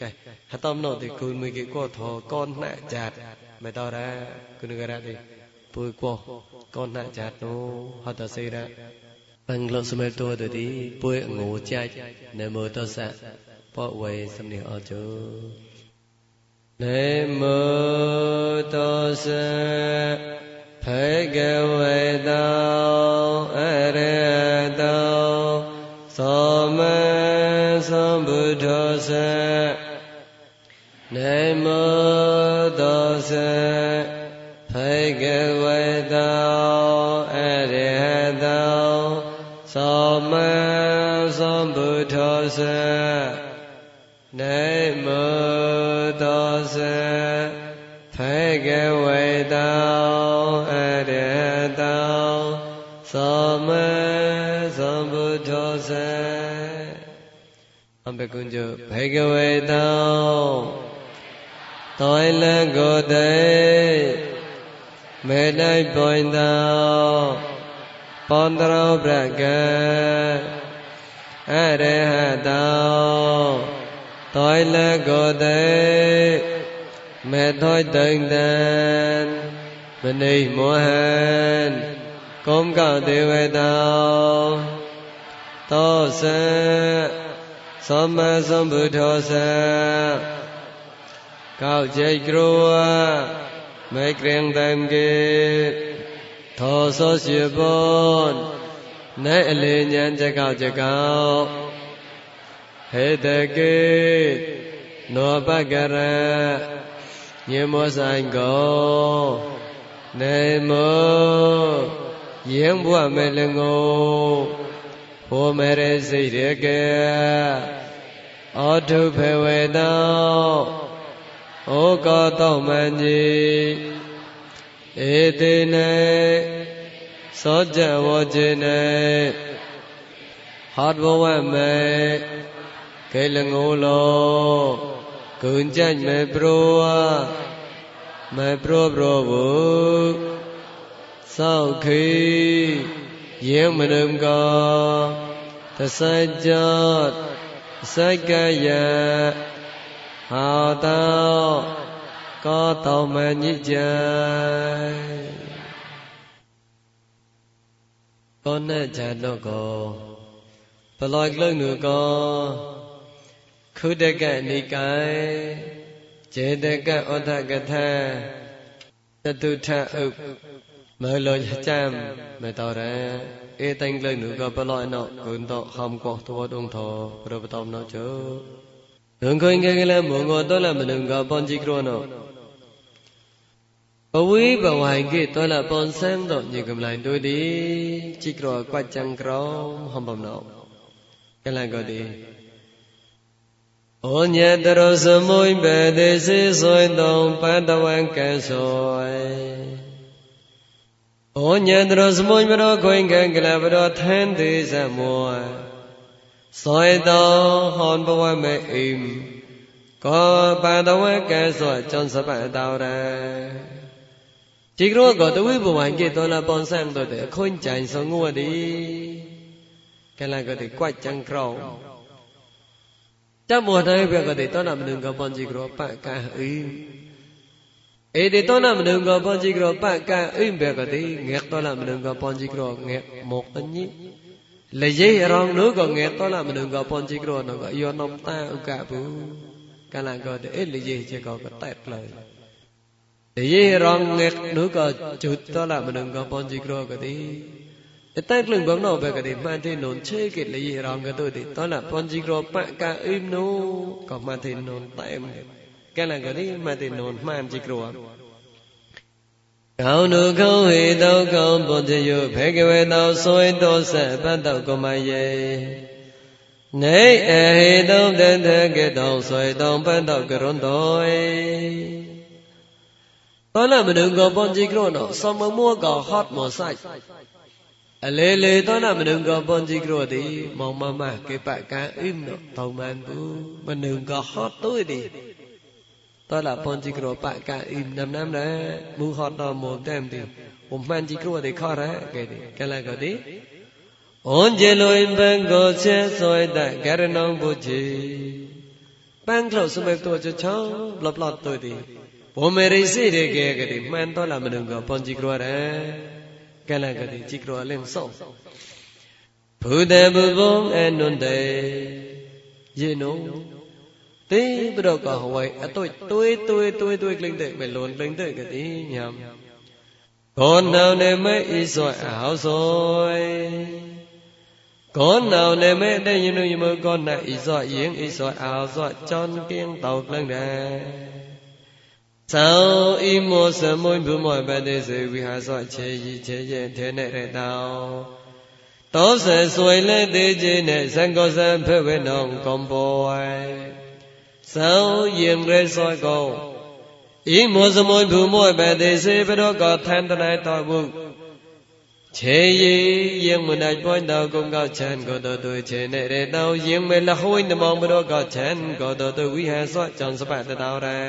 កែហតំណោតិគុលមីគេកោធកោណាចាតមេតរាគុណករៈទេពុយកោកោណាចាតោហតសេរៈបង្លសមេតោទតិពុយអងោចាច់នមោតសៈបវេសំនិអោជោនមោតសៈភគវេតោអរិតោ Sama Sambuddhasa နေမောတောစေဖိကဝေတောအရဟတောသောမသောဘုထောစေနေမောတောစေဖိကဝေတောအရဟတောသောမသောဘုထောစေအဘကုညဘိကဝေတော တောလံကိုတေမေတ္တိုင်ပွင့်သောပောန္တရောပကံအရဟတောတောလံကိုတေမေသောတိန်တံမနိမောဟံကုံကဒေဝတောသောစံသမ္မာသမ္ဗုဒ္ဓောစံ ကောက်ကြိတ်ကရောမေကရင်တံကေသောသောရှိပွန်နဲ့အလေဉာဏ်ကြကောက်ကြကောက်ဟေတကေနောပကရညမောဆိုင်ကောနေမောယင်းဘွားမဲလငိုဟောမဲရစိတ်ရကေဩထုဖေဝေတော ဩကောတောမဉ္ကြီးဧတေနေသောကြဝောจิနေဟောဘဝမေကေလငိုလောကုံကြမေပရောမေပရောပရောဘုသောက်ခိယေမနုံကောသစကြတ်စက္ကယ ဟောတောကောတောမညိကြကောနဲ့ဇာတော့ကောဘလောကလုံးနုကောခုတကနိကံဇေတကဩဒကထသတုထဥပမလောကြံမတော်ရဧတံကလုံးနုကောဘလောအနောက်ဂုံတော့ဟောမကောသဝတုံသောဘရပတောမနောချော လွန်ခွင်ကကလမုံကိုတောလမလုံကပွန်ကြီးကရောနောဘဝိဘဝိုင်ကေတောလပွန်ဆန်းတော့ညကမလိုင်းတို့သည်ကြီးကရောကွတ်ကြံကရောဟံပမနောကလန်ကိုတိဩညတရောစမုိဘေတိစေဆွေတုံပတ္တဝံကံဆွေဩညတရောစမုိဘရောခွင်ကံကလဘရောထန်းသေးစမော စောတောဟွန်ဘဝမေအိမ်ကောပန္တဝကဲဆောจนစပတ်တော်ရជីကရောကတဝိဘဝံကေတောလပွန်ဆမ်တို့တဲ့အခွင့်ကြိုင်စငုဝတိကလကတိကွတ်ကြံကရောတမောတိုင်းဘက်ကတိတောနမနုကပွန်ជីကရောပတ်ကံအိဧတေတောနမနုကပွန်ជីကရောပတ်ကံအိဘက်ကတိငေတောလမနုကပွန်ជីကရောငေမောကညိ លយរងនោះក៏ងេតឡាមនុងក៏ពនជីក្រនោះក៏យោនំតាឧកប៊ូកាលាក៏អេលយជាក៏តែតលើលយរងងេតនោះក៏ជុតឡាមនុងក៏ពនជីក្រក៏ទីតែតលឹងបងនោះបែក៏ទីម៉ាន់ទេនុនឆេគេលយរងក៏ទៅទីតឡាពនជីក្របៈកាអ៊ីមនោះក៏ម៉ាន់ទេនុនតែមកាលាក៏ទីម៉ាន់ទេនុនម៉ាន់ជីក្រ ကြရောကောင်းတို့ကောင်းဟေတောကောင်းပွန်တယဘေကဝေတောဆွေတောဆက်ပတ္တောကမယေနေအဟေတုံတထကေတောဆွေတောပတ္တောကရွန်တောသောလမနုကောပွန်ကြည့်ကြရောနောသမမောကောဟတ်မောဆိုင်အလေလေသောနာမနုံကပွန်ကြည့်ကြရောတိမောင်မမကေပကံအိမ်နောတောင်းမန်ဘူးမနုံကဟတ်တို့တိ តឡាប៉ុនជីក្របកអ៊ីណាំណាំណែមូហតមកតែមទីអ៊ុំម៉ាន់ជីក្រទេខរ៉ាកែទីកែឡាកោទីអូនជិលុយបង្កោសេសុយតករណងបុជីប៉ាំងក្លោសម្បត្តិចឆោប្លបឡតទុយទីបុមេរិសិរេកែកទីម៉ាន់តឡាមនុកោប៉ុនជីក្ររ៉ាកែឡាកោទីជីក្រអលឹងសុភូតបុវងអនុន្តិយេនោ tế bờ đầu cả hồi à, tôi tôi tôi tôi tôi linh tự về luôn linh tự cái tí nhầm. Con nào nên mấy ý rồi rồi. Con nào nên mấy đây như nơi mơ, con này ý rồi, yến ý rồi, ảo kiêng tàu lên đà. Sao ý mô sơ môi bù mọi bài đề dễ vì hạ rồi chế gì chế gì thế này để tao tớ sẽ xuôi lên thế chế này sang có sang phê về nồng con bồi សោយិងរេសយកោអ៊ីមោសមុនភូមោបតិសេបរកោឋានតណៃតបុឆេយិយិងមណៃបុញតកុំកោឆានកោតទុឆេនិរេតោយិងមេលហួយនមងបរកោឆានកោតទុវិហេសោចន្សបតតោរេ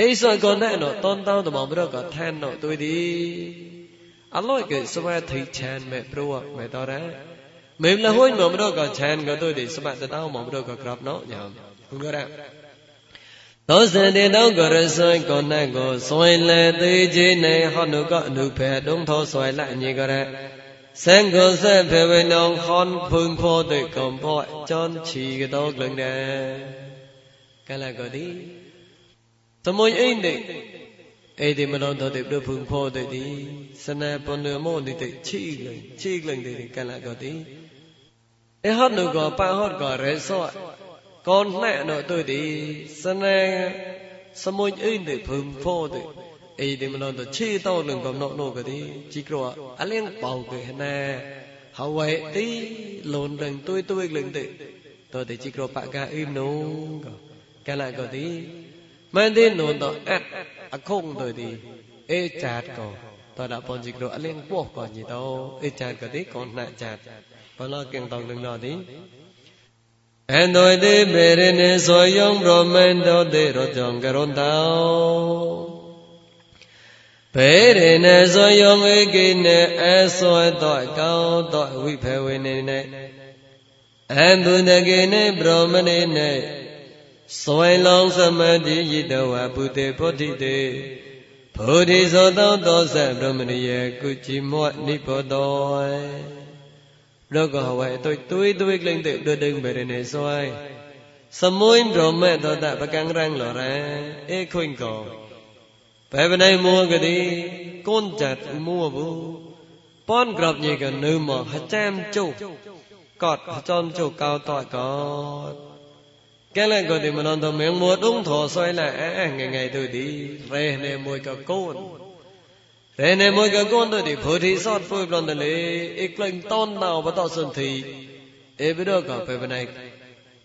អេសយកោណែណោតនតោតមងបរកោឋានណោទុយទីអឡោយកេសវេធិឆានមេព្រោះមេតរ៉ា మేము లహోయిన్ మమడో కా ఛాన్ గతో ది సమత తావు మమడో కా క్రాప్ నో యా คุณก็ได้သောစံတေတောကရဆွင်ကိုနဲ့ကိုဆွင်လေသေးခြင်းနဲ့ဟောနုကအနုဖေတုံးသောဆွယ်လိုက်အညီကရစံကိုဆက်ဖေဝေနုံခွန်ဖုန်ဖို့တဲ့ကုံဖို့จอนချီကတော့ကလင်းတယ်ကလကတိသမွေအိမ့်တဲ့ဧဒီမလုံးတော်တဲ့ပြုဖုန်ဖို့တဲ့ဒီစနေပွန်မောတဲ့ချီကလင်းချီကလင်းတဲ့ကလကတိ e hot no go pa hot go re so con nè nội tôi đi, sân nè. Sân môi in để phum phô tự ấy để mà nó chi to đừng còn nọ nọ cái đi. Chỉ có à bảo cái nè. Hậu vậy tí lồn đừng tôi tôi lừng tự tôi thì chỉ có bạn ca im nô cái lại có tí mà đi nồn đó ắt à không rồi thì ê chặt còn tôi đã bọn chỉ có à bảo còn gì đâu. Ê chặt cái tí còn lại chặt ဘာလကင်တောင်လင်လာသည်အန္တောတိပေရနေသောယုံရောမန္တောတေရောကြောင့်ကရုံတောပေရနေသောယုံဧကိနေအသောတောကောတောဝိဖေဝေနေနေအန္တုတကေနေဗြဟ္မနေနေစွယ်လောင်းသမတိယိတဝဗုတေဘောဓိတေဘုဒ္ဓိသောသောသောသဗ္ဗမရိယကုจิမောနိဘောတော လောကဟဝဲတုတ်တွေးတွေးကလိမ့်တဲ့ဒွဒင်းပဲနေစွိုင်းសមွိនរមេតតបកាំងរាំងលរ៉ែអេខុញកោបែបណៃមួកទីកូនចាត់មួប៊ូប៉នក្របញីកនៅមកហចាំជោកតហចំជោកោតកោកែលកោទីមនន្តមៀងមួដងធោសွဲឡាអែងៃងៃទុទីរេនេមួយកកូន Bene moiga gondo di bodhi sot pui blonde le ikling ton nao ba to sun thi e bido ka pe benai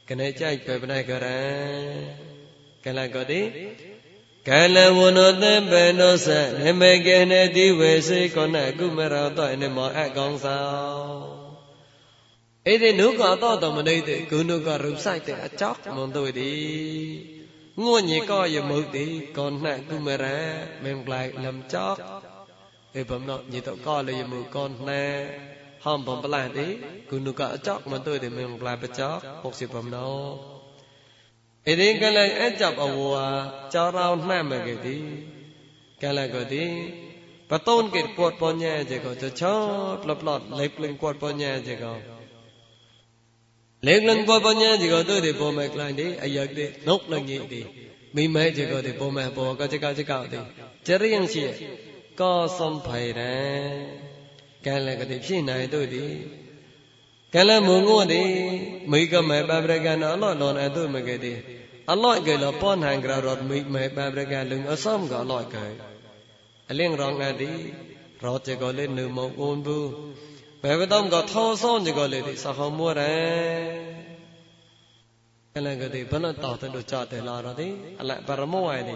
kene chai pe benai ka ra kala ko di kala wono te pe no sa ne me ke ne di we si ko na ku me ra to ne mo a kong sao? E de nu ka to to ma nei te ku nu ka ru sai te a chok mon tôi đi. Ngua nhị co giờ mượt đi còn nặng cứ mẹ ra mềm lại làm chót. អេបំណោញីតកលយមកនណែហំបំប្លាទេគុនុកអចកមិនទៅទេមិនប្លាបចក60បំណោអេទេកលអចាប់អវចរោណែមកគេទីកលក៏ទីបតូនគេគាត់បញ្ញាចេក៏ចឆោប្លត់ប្លត់លេបលឹងគាត់បញ្ញាចេក៏លេងលឹងគាត់បញ្ញាចេក៏ទៅទេបំមកខ្លាញ់ទេអាយកទេនុកលឹងញីទេមីម៉ែចេក៏ទេបំមកបក៏ចេក៏ចេក៏ទេចរិយងជា ကောစုံဖိုင်ရန်ကံလကတိဖြစ်နိုင်တို့သည်ကံလမုံငုံသည်မိကမေပပရကံအလောလောနတို့မကတိအလောကေလပေါ်နိုင်ကြရောမိမေပပရကံလုံအစုံကအလောကေအလင်းရောင်ငါသည်ရောတေကောလေနုမုံကွန်ဘူးဘယ်ကတော့ကထောဆောင်ကြကောလေသည်စဟောမောရန်ကလကတိဘနတော်တို့ကြတယ်လားတော့ဒီအလပရမောဝိုင်ဒီ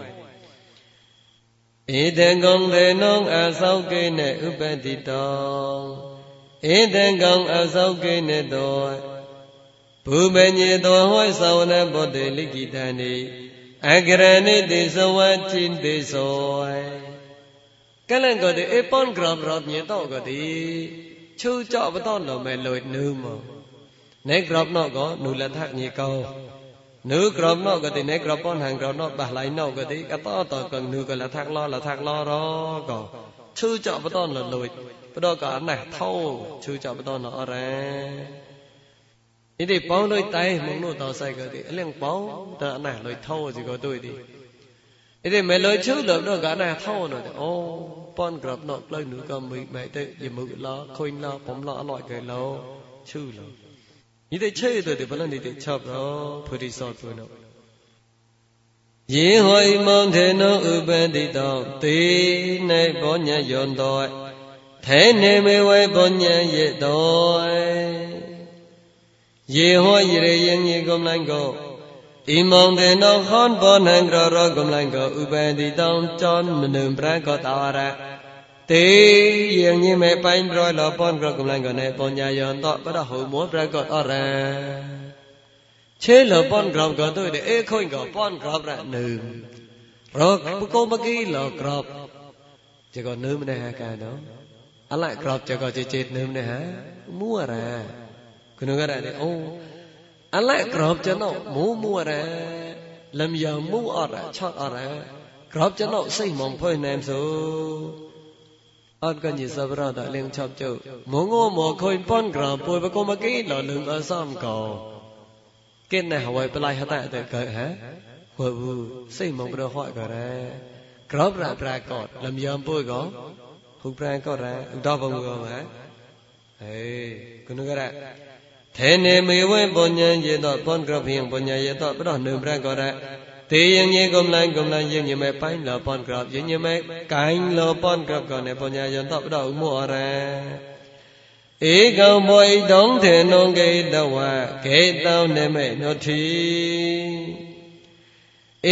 ဣတံကုံသေနုံအသောကိနေဥပတိတောဣတံကုံအသောကိနေတောဘူမညေတောဟောသောနဘောတေလိကိတံနိအဂရဏိတိသဝတိတိသောကလန်ကောတေအပွန်ဂရမ်ရောမြေတောကောတိချူကြော့ပတော်လောမဲလွိနုမောနေဂရပ်နောကောနူလထမြေကော នៅក្រមណកតិណេក្រពនហាងក្រណបះឡៃណកតិកតតកងនូកលថាក់ឡលថាក់ឡរកឈឺចកបតនលលួយបដកអណះថោឈឺចកបតនអរ៉ាឥតិបងលុយតៃមកនោះតសៃកតិអលៀងបងតអណះលុយថោជីកទុយទីឥតិមិនលុយឈឺលបដកអណះថោនោះអូពនក្រមណក្លៅនូកមីបែកទៅយមុកឡខុញឡបំឡអឡ័យកែឡឈឺឡ တိတောတေနေဘောညယောတောထေနေမေဝေဘောညယေတောယေဟောယရေယင်ညေကုမ္လန်ကိုဣမောထေနောဟောဘောနံကရောကုမ္လန်ကိုဥပတိတောចောမနုပရကောတာရ ទេយើងញិមេបាញ់ប្រលពនក្រកំឡាញ់កណែបញ្ញាយន្តបរហូមោប្រកតអរ៉ាឆេលពនក្រកទៅអេខុញកពនក្រប្រនឹរកបកុមកីលក្របចកនឹមណែហាកាណោអឡក្របចកចេចេនឹមណែហាមួរ៉ាគនុករ៉ាអូអឡក្របចណោមូមួរ៉ាលំយ៉ាងមូអរ៉ាឆត់អរ៉ាក្របចណោសិមំភុយណែមសូ อักกันยิสบราดาเลียงชอบเจ้ามงโงหมอคอยป้อนกรามปวยปะกมกีหล่อลึงอาซ้ำเก่าเกินในหวยปลายหะแต่แต่เกิดฮะหัวบูสิมองประหอดก็แรกรอบระปรากฏลำยามปวยก็หุบแรงก็แรดอกบงก็ฮะเฮ้คุณก็ได้เทเนเมเวปัญญาเยตปัญกระเพียงปัญญาเยตประหนึ่งแรงก็ได้ တေယင်ကြီးကုံလိုင်းကုံလိုင်းယင်ညမေပိုင်းလောပွန်ကရယင်ညမေကိုင်းလောပွန်ကရကနေပညာယံတပတော်မောရံဧကံမောဣတုံထေနုံကေတဝကေတောင်းနေမေနောတိ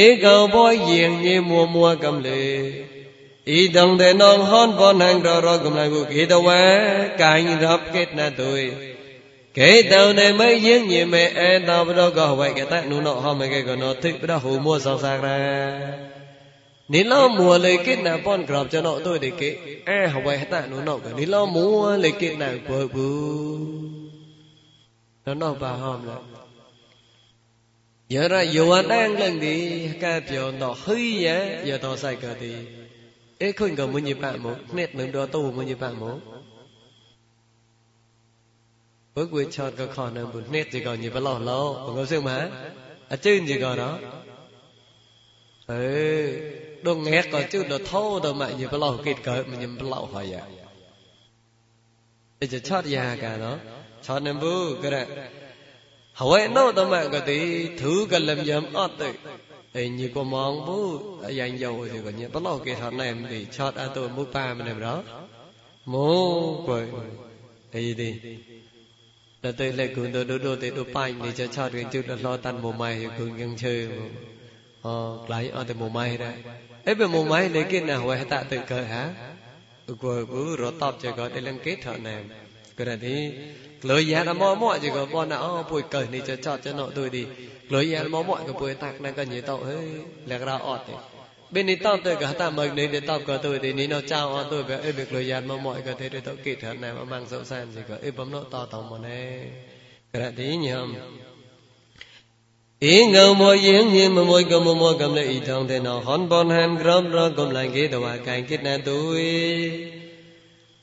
ဧကံဘောယင်ကြီးမောမောကံလေဣဒံတေနံဟွန်ဘောနံရရောကံလေကုကေတဝကိုင်းရပ်ကေနတုယ ကေတုံနေမယင်းညင်မဲအန်တော်ဘရောကဝိုက်ကတနုနောဟောမကေကနောသိပရဟုမောဆောင်စားရနိလောမောလေကိနပွန်ကရောကျွန်တော်တို့ဒီကေအဟဝဲတနုနောကနိလောမောလေကိနဘဘူးတော့တော့ပါဟောမလားယရယောတန်လန်ဒီကပြောတော့ဟိယရတော်ဆိုင်ကတိအခွင့်ကမွညိပတ်မို့နှစ်လုံတော်တော့မွညိပတ်မို့ ဘုကွေချောကခေါနဘူးနှစ်ဒီကောင်ညီဘလောက်လောက်ဘငုံစုံမအကျင့်ညီကောင်တော့เออดงแงก็จุดดท้อดมาอยู่เปล่ากิดก็มันยังเปล่าหอยอ่ะจะชอดยากันเนาะชอดนบูก็ได้หวยโนตมาก็ตีถือกันลำยำอดตึกไอ้นี่ก็มองบูยังยาวอยู่ก็เนี่ยเปล่ากิดทอดแนมดิชอดอาตัวมุปามันเนี่ยเนาะมูกวยไอ้ดิ ដល់ទៅលេគុណទៅដូចទៅដូចបាញ់នេះចឆាត់គេជុតដល់តាន់មួយម៉ៃគុណយើងឈើអូក្លាយអត់តែមួយម៉ៃដែរអីបើមួយម៉ៃលេគេណាវេតទៅកើហាគួរគូរតបចេក៏តែលឹងគេថណែក៏តែក្លុយយ៉ាមកមកចេក៏បនអូពួយកើនេះចឆាត់ចណោដូចទីក្លុយយ៉ាមកមកក៏ពួយតាក់ណាក៏ញីតោហេលក្ខរអត់ទេ bên đi tao tôi cả ta mời nên để tao cả tôi thì ní nó trao on tôi về ấy việc lời dàn mà mọi cái thế để tao kỹ thuật này mà mang dấu san gì cả. Ấy bấm nó to tao mà nè. Cái này tí nhỉ không? Ý ngầu môi yên nhiên mà môi cầm môi cầm lấy ý trong thế nào hòn bon han grom ro cầm lại cái đầu cái kết nè tôi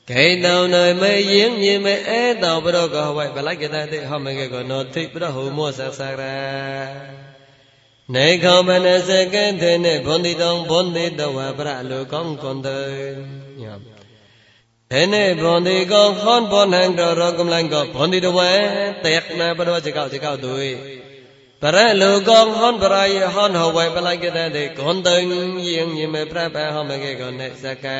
cái nào nơi mấy yên như mấy é tao bắt đầu có hoài bà lấy cái ta thì hôm mấy cái còn nó thích bắt đầu hù mua sạc sạc ra. နေခောမနစကံသေနေဘွန်တိတောင်ဘွန်တိတဝပရလူကောင်းကွန်တေညသေနေဘွန်တိကောဟွန်ဘွန်ဟန်တော်ရောကမလန်ကောဘွန်တိတဝတေကနာဘရောချကောချကောသူပရလူကောဟွန်ပရယဟွန်ဟဝဲပလိုက်ကတဲ့ကွန်တေယင်းညမေပြပဟောမကေကောနေစကံ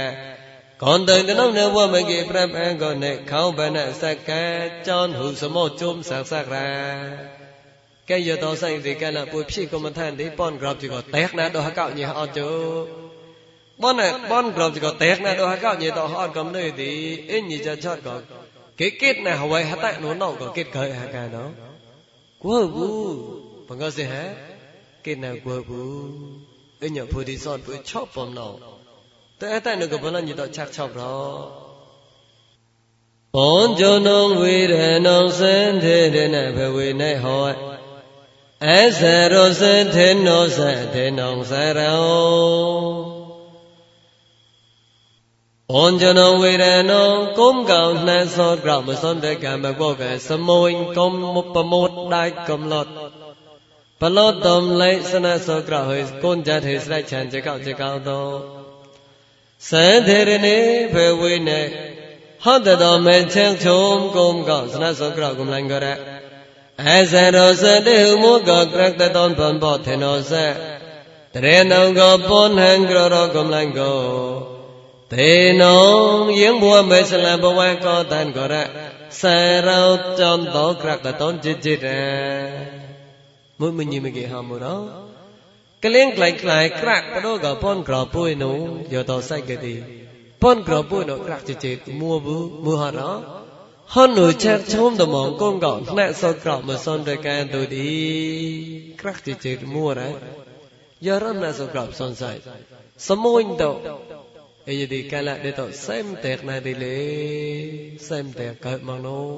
ကွန်တေတနုနေဝမကေပြပကောနေခေါဘနစကံကြောင်းဟုစမောကျုံစဆကရာ កែយតោសៃទីកែណាពួយភីក៏មិនថាទីប៉ុនក្របជីក៏តែកណាដោះកោញីអត់ជោប៉ុនណែប៉ុនក្របជីក៏តែកណាដោះកោញីតោអត់កំនេះទីអិញីចឆត់ក៏គេគិតណាហវៃហតនោះណោក៏គិតកើអាកាណោគួប៊ូបង្កសិហគិតណាគួប៊ូអិញភូទីសតពួយឆប់បំណោតែតែនោះក៏បលញីតឆាក់ឆប់របនចុនងវេរណងសន្តិរណភវេណៃហោ អសរោសធិនោសធិនងសរោអញ្ញនវេរណោកុំកោណេសោក្រមសន្តកម្មកកសមោញកុំមុបមោតដៃកុំលត់បលត់តំលេសនសោក្រហិគុនចតិស្រេចឆានចកចកោតោសន្ធិរនេភវេណេហន្តតមេឆេងឈុំកុំកោសនសោក្រកុំលង្ករៈ អសរោសដេមកក្រកតតនបំបធិនោសតរេនងកបុនហងក្ររកំលង្កោទេនងយងបួមេសលបវៈកតានកោរៈសរោចន្តោក្រកតនចិត្តចិត្តមួយមញីមកេហមរោក្លៀងក្លែងក្លាយក្រាក់បដូកបុនក្រពួយនោះយោតសៃកេទីបុនក្រពួយនោះក្រាក់ចិត្តចិត្តមួវមួហរោ ហននោះឆាក់ឈុំតំងកងកោណែសក្រមសនរកានទុឌីក្រាក់ជិជិមួរ៉ាយរណសក្រមសនសៃសមុញតោអេយទីកាលៈដេតោសែមតេកណៃទីលេសែមតេកកើតមកនោះ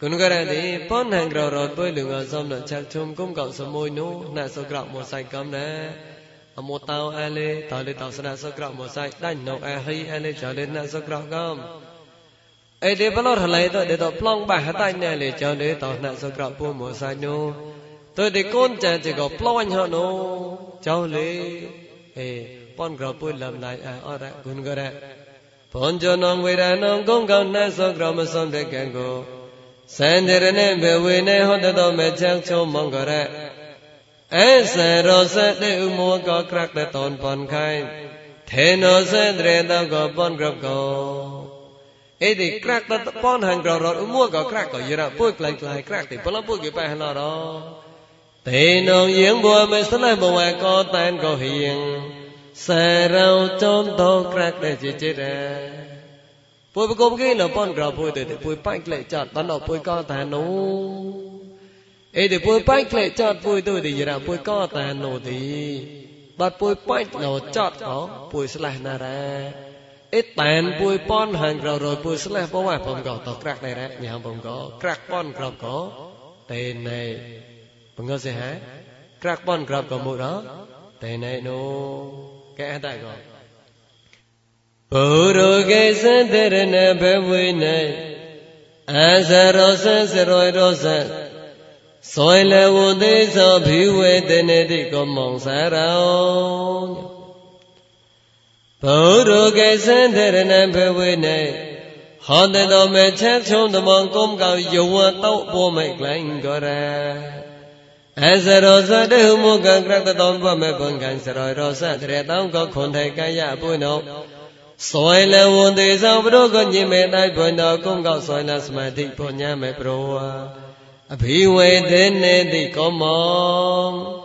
គុណករណីប៉ុនហងររទុយលងសំណឆាក់ឈុំកងកោសមុញនោះណែសក្រមសៃកំណែអមតោអលេតលេតោសណសក្រមសៃដាច់ណុកអហីអលេចលេណសក្រកំ អេទេបលរឡៃទៅទេទៅប្លង់បាហតៃណែលេចលេតណាសក្រពុមកសៃនោះទៅទីកូនចាជក៏ប្លាញ់ហនោះចៅលេអេ pon gro pu lam lai a ora gun go ra pon jo nong we ra nong gong gong na so gro ma som de kan go san de ne be we ne ho de do me chang cho mong go ra អេសរសទេឧមោកក្រាក់តតនបនខៃថេណោសេត្រេតកបនក្របកោ អេទីក្រាក់តបនហងក្ររឧមោកក្រាក់កយរពុយក្លៃក្លៃក្រាក់ទីបលពុយគេបែហឡរទេនងយងបួមេស្លែបវកោតានកោហៀងសរោចនតោក្រាក់ដែលជាចិត្តពុយបកុំគេនៅប៉ុនក្រពុយទៅពុយបាច់ក្លែកចាត់បានដល់ពុយកោតានោះអីទៅពុយបាច់ក្លែកចាត់ពុយទៅទីរ៉ាពុយកោតានោះទីបាត់ពុយបាច់លោចាត់អពុយស្លេះណារ៉ា ít tàn bùi pon hàng rồi rồi bùi sẽ là à bông gò tỏ crack này đấy nhà bông gò crack pon gò có tên này bông gò gì hả crack pon gò có mùi đó. Tên này nó cái ai tại gò bồ cái sen thế này nè vui này à sa ro sa sa ro soi là vô thế sao biểu về tên này thì mong sa ra ဘုရုကေသံတရဏံဘဝေနေဟောတတော်မေချက်ချုံတမောင်ကုံကောင်ယဝတော့ပေါ်မိတ်လိုင်းကောရအစရောစတေဟုမုကံကရတတော်ဘမေဘုံကံစရောရောစတရတောင်းကောခွန်ထေကယပုဏ္ဏောစွိုင်လဝန္တေသောဘုရုကညိမေတိုက်ဘုံတော်ကုံကောစွိုင်လစမတိပုညမေပရောအဘိဝေတေနေတိကောမော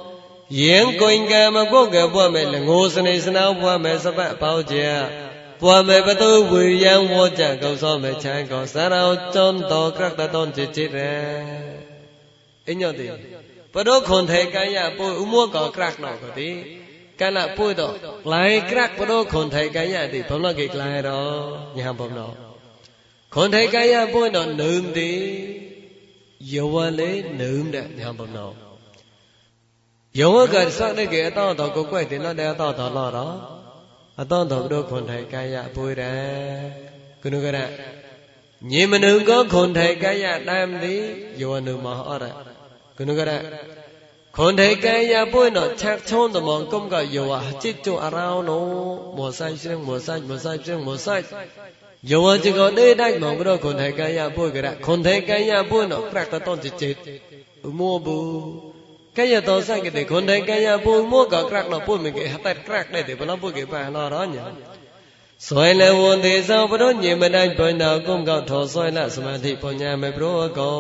ရင်ကိုင်ကံမကုတ်ကပွားမယ်လငိုစနေစနာပွားမယ်စပတ်ပေါင်းကြပွားမယ်ပတုဝေယံဝေါ်ကြကောင်းဆောင်မယ်ချမ်းကောင်းစရာကျုံတော်ကရတတော်จิตจิตရအညောတိပရုခွန်ထေကံယပုဥမောကောကရကနောကတိကလပုတော့လိုင်းကရကပရုခွန်ထေကံယတိဘုံလကေကလိုင်းရောညာဘုံတော့ခွန်ထေကံယပုတော့နုံတိယဝလေနုံတဲ့ညာဘုံတော့ ယဝကစနကေအတောတော်ကိုကွက်တင်တော့တဲ့အတောတော်လာတော့အတောတော်တို့ခွန်ထိုင်ကရပွေတယ်ကုနုကရညင်မနုကောခွန်ထိုင်ကရတိုင်းသည်ယဝနုမဟောရကုနုကရခွန်ထိုင်ကရပွေတော့ချက်ချုံးတမောင်ကုံကယဝจิตจุအရောင်းနောမောဆိုင်ရှင်မောဆိုင်မောဆိုင်ရှင်မောဆိုင်ယဝจิตကိုဒေတိုင်းမောင်ကတော့ခွန်ထိုင်ကရပွေကြခွန်ထိုင်ကရပွေတော့ကရကတော့จิตจิตဥမောဘူး កយតោសង្កេតခွန်ထေកយពុមោកក្រាក់ណពុមិកេហតក្រាក់ដែរបលពុកេបាណរញសួយលវន្តិសោបរញិមដៃបណ្ដោគុំកោថោសួយលសមាធិបញ្ញាមេប្រោកោ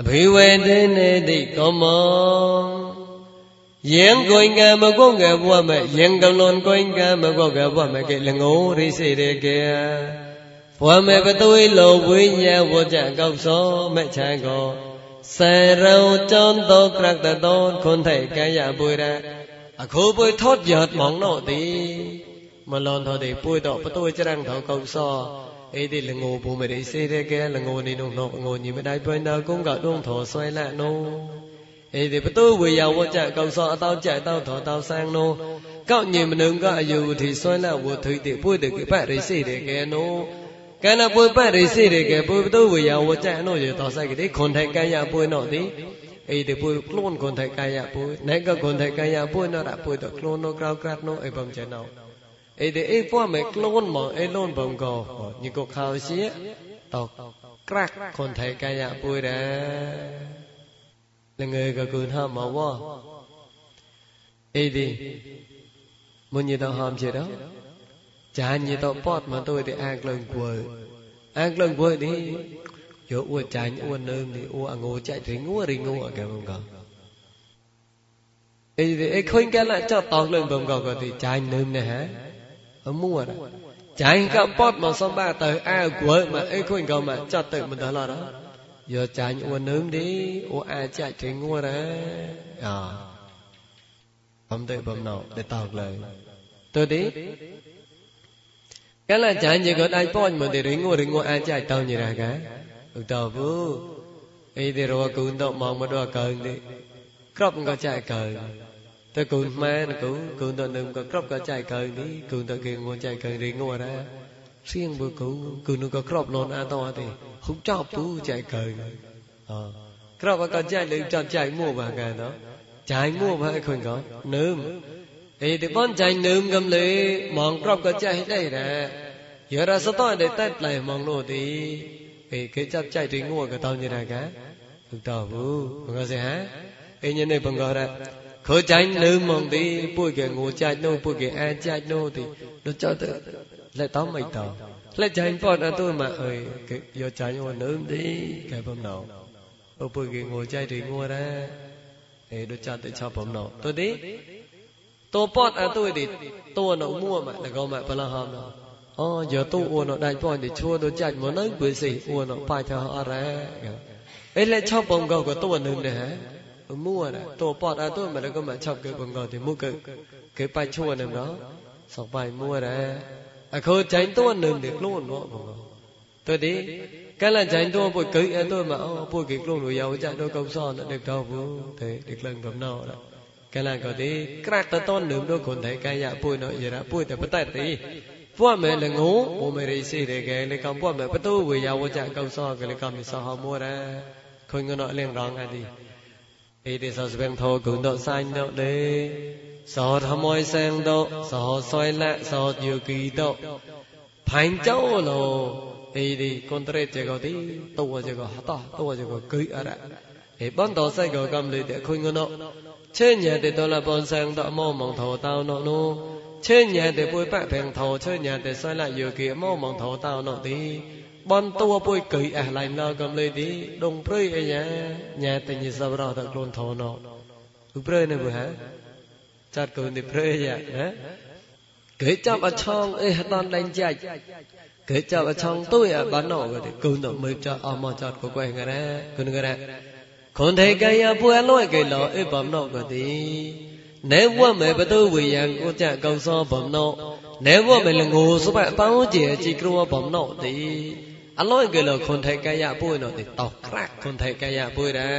အဘိဝေတေနေတိကောမောယင်ကိုင်ကမကုတ်ကဘဝမဲ့ယင်ကလွန်ကိုင်ကမကုတ်ကဘဝမဲ့ကေလငိုရိစေရကေဘဝမဲ့ပသွေးလောဝိညာဝကြကောက်စောမဲ့ချံကို စရုံចន់តក្រកតតនខុនថៃកាយបុរៈអខូបុយថតយត់មងណោទីមលនថោទីពុយតបទួយច្រាំងថោកោស ấy thì là ngô bố mẹ đi xe thế kia là ngô đi nông nọ ngô như mẹ đại bên nào cũng gặp đông thọ xoay lại nô ấy thì bắt tôi vừa giàu quá chạy cầu sọ tao chạy tao thọ tao sang nô cậu nhìn mình đừng có dù thì xoay lại vừa thử thì bôi được cái bát đi xe thế kia nô cái nào bôi bát đi xe thế kia bôi tôi vừa giàu quá chạy nô giờ cái đấy còn thấy cái nhà bôi nọ đi ấy để bôi luôn còn thấy cái nhà bôi. Nãy cái còn thấy cái nhà bôi, nó đã bôi được luôn nó cao cát, nó ấy bằng chạy nào. Ấy để ấy qua mẹ luôn mà ấy luôn bằng gò. Như có khao xía tao crack còn thấy cái nhà bôi đã. Là người cái cuốn ham mà quá ấy đi muốn gì tao ham gì đó chả như tao pot mà tôi thì ăn lần quờ. Ăn lần quờ đi chỗ ua chanh ua nơm thì ua ngô chạy thì ngô đi ngô ở cái bông ấy thì ấy khuyên cái là cho tao lên, bông gò thì chanh nơm này hả? Ở mua đó. Chanh cái pot mà xong ba tới ai quờ mà ấy khuyên gò mà cho tự mình đó là đó. Giờ chanh ua nơm đi, ua ai chạy thì ngô đó. À bấm tới bấm nọ để tao lời. Tôi đi. កាលចាញ់យកដៃប៉ោញមកទេរីងួរីងួអាចចាច់តោញរះកាឧតោវូអីទេរវគុណតមកមកដល់កើងទេក្របក៏ចាច់កើងទៅគុណម៉ែគុណគុណតនឹងក៏ក្របក៏ចាច់កើងនេះគុណតគេងួចាច់កើងរីងួរ៉ាសៀងបើគូគុណក៏ក្របលនអាតោទេហុកចោបពូចាច់កើងអក្របក៏ចាច់លើចោបចាច់មួបាកាណោចាច់មួបាឲ្យខុញក៏នឹម bọn chạy nơm cầm lấy mong crop có chạy đây nè giờ ra sao tôi để tết lại mong nô thì cái cái chấp chạy thì ngua cái tao như này cả thực tao vu bằng gì hả cái nhân này bằng gọi ra, khởi chạy nữ mong đi bùi cái ngô chạy nô bùi cái ai chạy nô thì nó cho tự lại tao mày tao lại chạy bọn anh tôi mà ơi cái giờ chạy ngô nữ đi cái bấm nào ô bùi cái ngô chạy thì ngua ra. Ê nó cho tự cho bấm nào tôi đi. tôi bọn anh tôi thì tôi nó mua mà là gọi mà bao là hòm nào อ๋อเดี๋ยวตู้อ้วนได้ป้อนดิชัวตัวจัดมันนั่งกุสิอ้วนไปทางอะไรเอ้ยแล้วชอบปงกก็ตัวนึงนะฮะมั่วนะตัวปอดอ่ะตัวมันก็มาชอบเกิดปงกที่มุกเกิดเกิดไปชัวนึงเนาะสองไปมั่วนะอะเขาใจตัวนึงเด็กล้นเนาะปงกตัวดีcái là chạy tôi bồi cự ở tôi mà bồi kịch luôn rồi giàu chạy tôi công son được đâu vô thế được lần cầm nào đó cái là có tí crack ta tôn lượm đôi quần thể cái dạ bùi nội gì đó bùi bắt tay tí mẹ là ngủ bùa mẹ đi xì để cái lấy cầm bùa mẹ bắt tu vì vô trạng công so cái cầm thì so họ mua ra khôi ngư nội liền rong ai đi ý sao bên thô cũng độ xanh độ đi sao tham môi sang độ sao soi lạ sao nhiều kỳ độ phánh cháu lồ ý thì con tre chơi gọi tí tu chơi gọi hát to tu chơi gọi cưới ở đó เอบันตอไซกอกำเลยเดคุยงนอ ចេញញ៉ែទេដុលបនសាំងតមោមងធោតោណោនោះចេញញ៉ែទេពួយបាក់ពេងធោចេញញ៉ែទេសលយោគីមោមងធោតោណោទីបនតួពួយកៃអះឡៃណោកំលេទីដងព្រៃអាយ៉ាញ៉ែតញិសបរោតខ្លួនធោណោឧប្រៃនៅហ៎ចាត់កូនទីព្រៃយ៉ាណាគេចាប់អឆងអេហតនដែងចាច់គេចាប់អឆងទួយអបានណោគេកូនតមើចាត់អមចាត់កកែងរ៉ាគុនរ៉ា ခန္ထေကယပွယ်လွဲ့ကေလောဧဗမနောကတိနေဝတ်မေပတုဝေယံကိုကြកောင်စောဗမနောနေဝတ်မေလငိုစပအပေါင်းကျေជីគ្រួဗមနောတိអឡយកេលខុនថៃកាយៈពុយណោទីតោក្រាក់ខុនថៃកាយៈពុយរា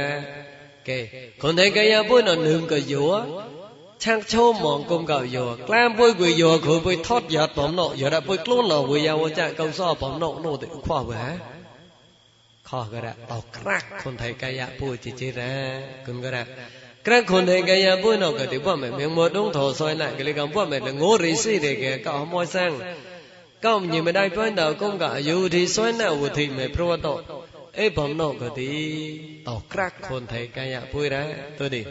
កេខុនថៃកាយៈពុយណោនឹមកយោឆាក់ឈោមងគុំកោយោក្លាមពុយគួយយោខុពុយថត់យ៉ាតំណោយោរ៉ពុយខ្លួនឡោវយាវចាកោសោបំណោណោទីអខ្វវហា ខោក៏រតោក្រាក់ខុនថៃកាយៈពុជិជិរៈគុំក៏រក្រាក់ខុនថៃកាយៈពុណោក៏ទីបត់មែមមដងធោសយណកលិកំបត់មែលងោរិសិទេកកអមយសាំងកោញិមដៃបន់តោគុំក៏អយុធិសយណវុធិមែប្រវតោអេបំណោក៏ទីតោក្រាក់ខុនថៃកាយៈពុរៈទុតិ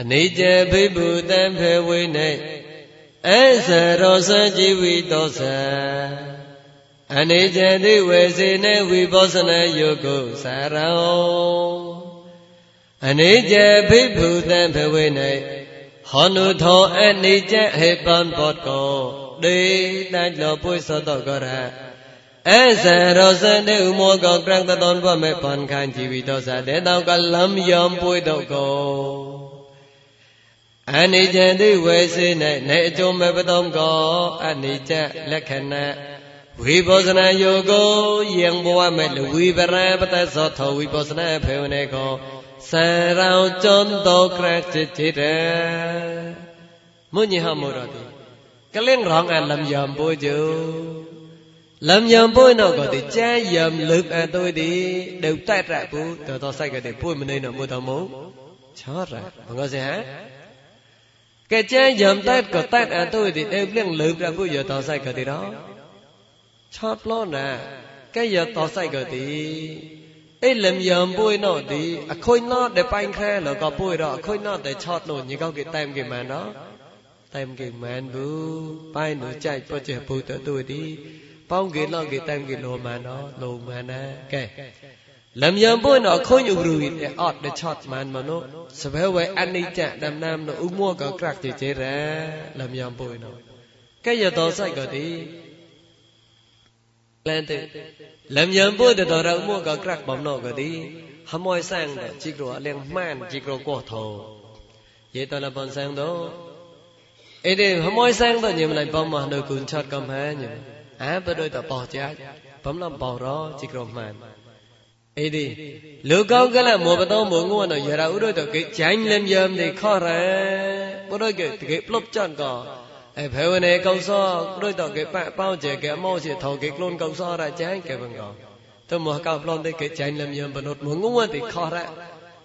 អនិច្ចភិភូតံភេវិណៃអេសរោសជីវិតោសា အယုဒီဆွဲနဲ့ဝတိမယ်ပြဝတ်တော့အေဘုံတော့ကတိတော့ကရခွန်တဲ့ကရပွေရသူတိအနေကျဘိဗုတံဖေဝိနေအစရောစကြည်ဝိတောသအနေကျတိဝေစေနေဝိပောစနယုကုသရောအနိစ္စဖိဖူသံဘဝေ၌ဟောနုထောအနိစ္စဟေပံဘောတကောဒေတန်လောပွေသောတောကရအစရောစနေဥမောကောကရံတတော်ဘမေပန်ခံជីវិတောသတေတောကလမ်ယံပွေတော့ကောအနိစ္စတိဝေစေ၌နေအကျုံမေပတုံကောအနိစ္စလက္ခဏာ ဝိပောဇနာယောကိုယံဘဝမဲ့လဝိပရံပတ္တသောထဝိပောဇနာဖေဝနေကောစံရောင်ကျွန်းတော်ကရချစ်ချစ်တယ်မွညဟမောရတိကလင်းရောင်အလမ်ယံပိုးကျုလမ်ယံပိုးနောက်ကတိကျမ်းယံလုအတုတိဒုတ်တက်ရပူတော်တော်ဆိုင်ကတိပို့မနေတော့မတော်မုံချောရမငောစေဟံကဲကျမ်းယံတက်ကတက်အတုတိဒုတ်လင်းလုအပူရတော်ဆိုင်ကတိတော့ ឆោតលោណាកែយតសៃក៏ទីអីលំយ៉ាងពួយណោទីអខុយណោដែលបាញ់ខែលក៏ពួយរអខុយណោតែឆោតនោះញីកោគេតែមគេមែនណោតែមគេមែនប៊ូបាញ់នោះចែកពុទ្ធិពុទ្ធទុយទីប៉ောင်းគេឡោគេតែមគេលោមែនណោលោមែនណាកែលំយ៉ាងពួយណោខុញឧបរុយតែអត់ដែលឆោតមែនមកនោះសបែវអនិច្ចដំណាមនោះឧបមួក៏ក្រាក់ជាចេរ៉ាលំយ៉ាងពួយណោកែយតសៃក៏ទី လန်တဲ့လမ်ယံပို့တဲ့တော်ရမှုကကရက်បំណកទីហមយសាំងជីក្រអលៀងម៉ានជីក្រកោថោយេតលបំសាំងដោអីទេហមយសាំងទៅញឹមឡៃបំមកនៅគុនឆាត់កំហាញឹមអាបដូចតបោចាបំឡំបោរជីក្រម៉ានអីទេលោកកោកលមបតោមងួនយរឧរទៅគេចាញ់លំយំទេខរ៉ាបដូចគេគេផ្លប់ចាន់ក៏ អេភវនេកុសលដូចតកេបបោជាកេមកជាថោកេខ្លួនកុសលរចៃកេបង្កទៅមកកោប្លន់ទៅកេចៃលឹមយមបនុតមងងតិខរៈ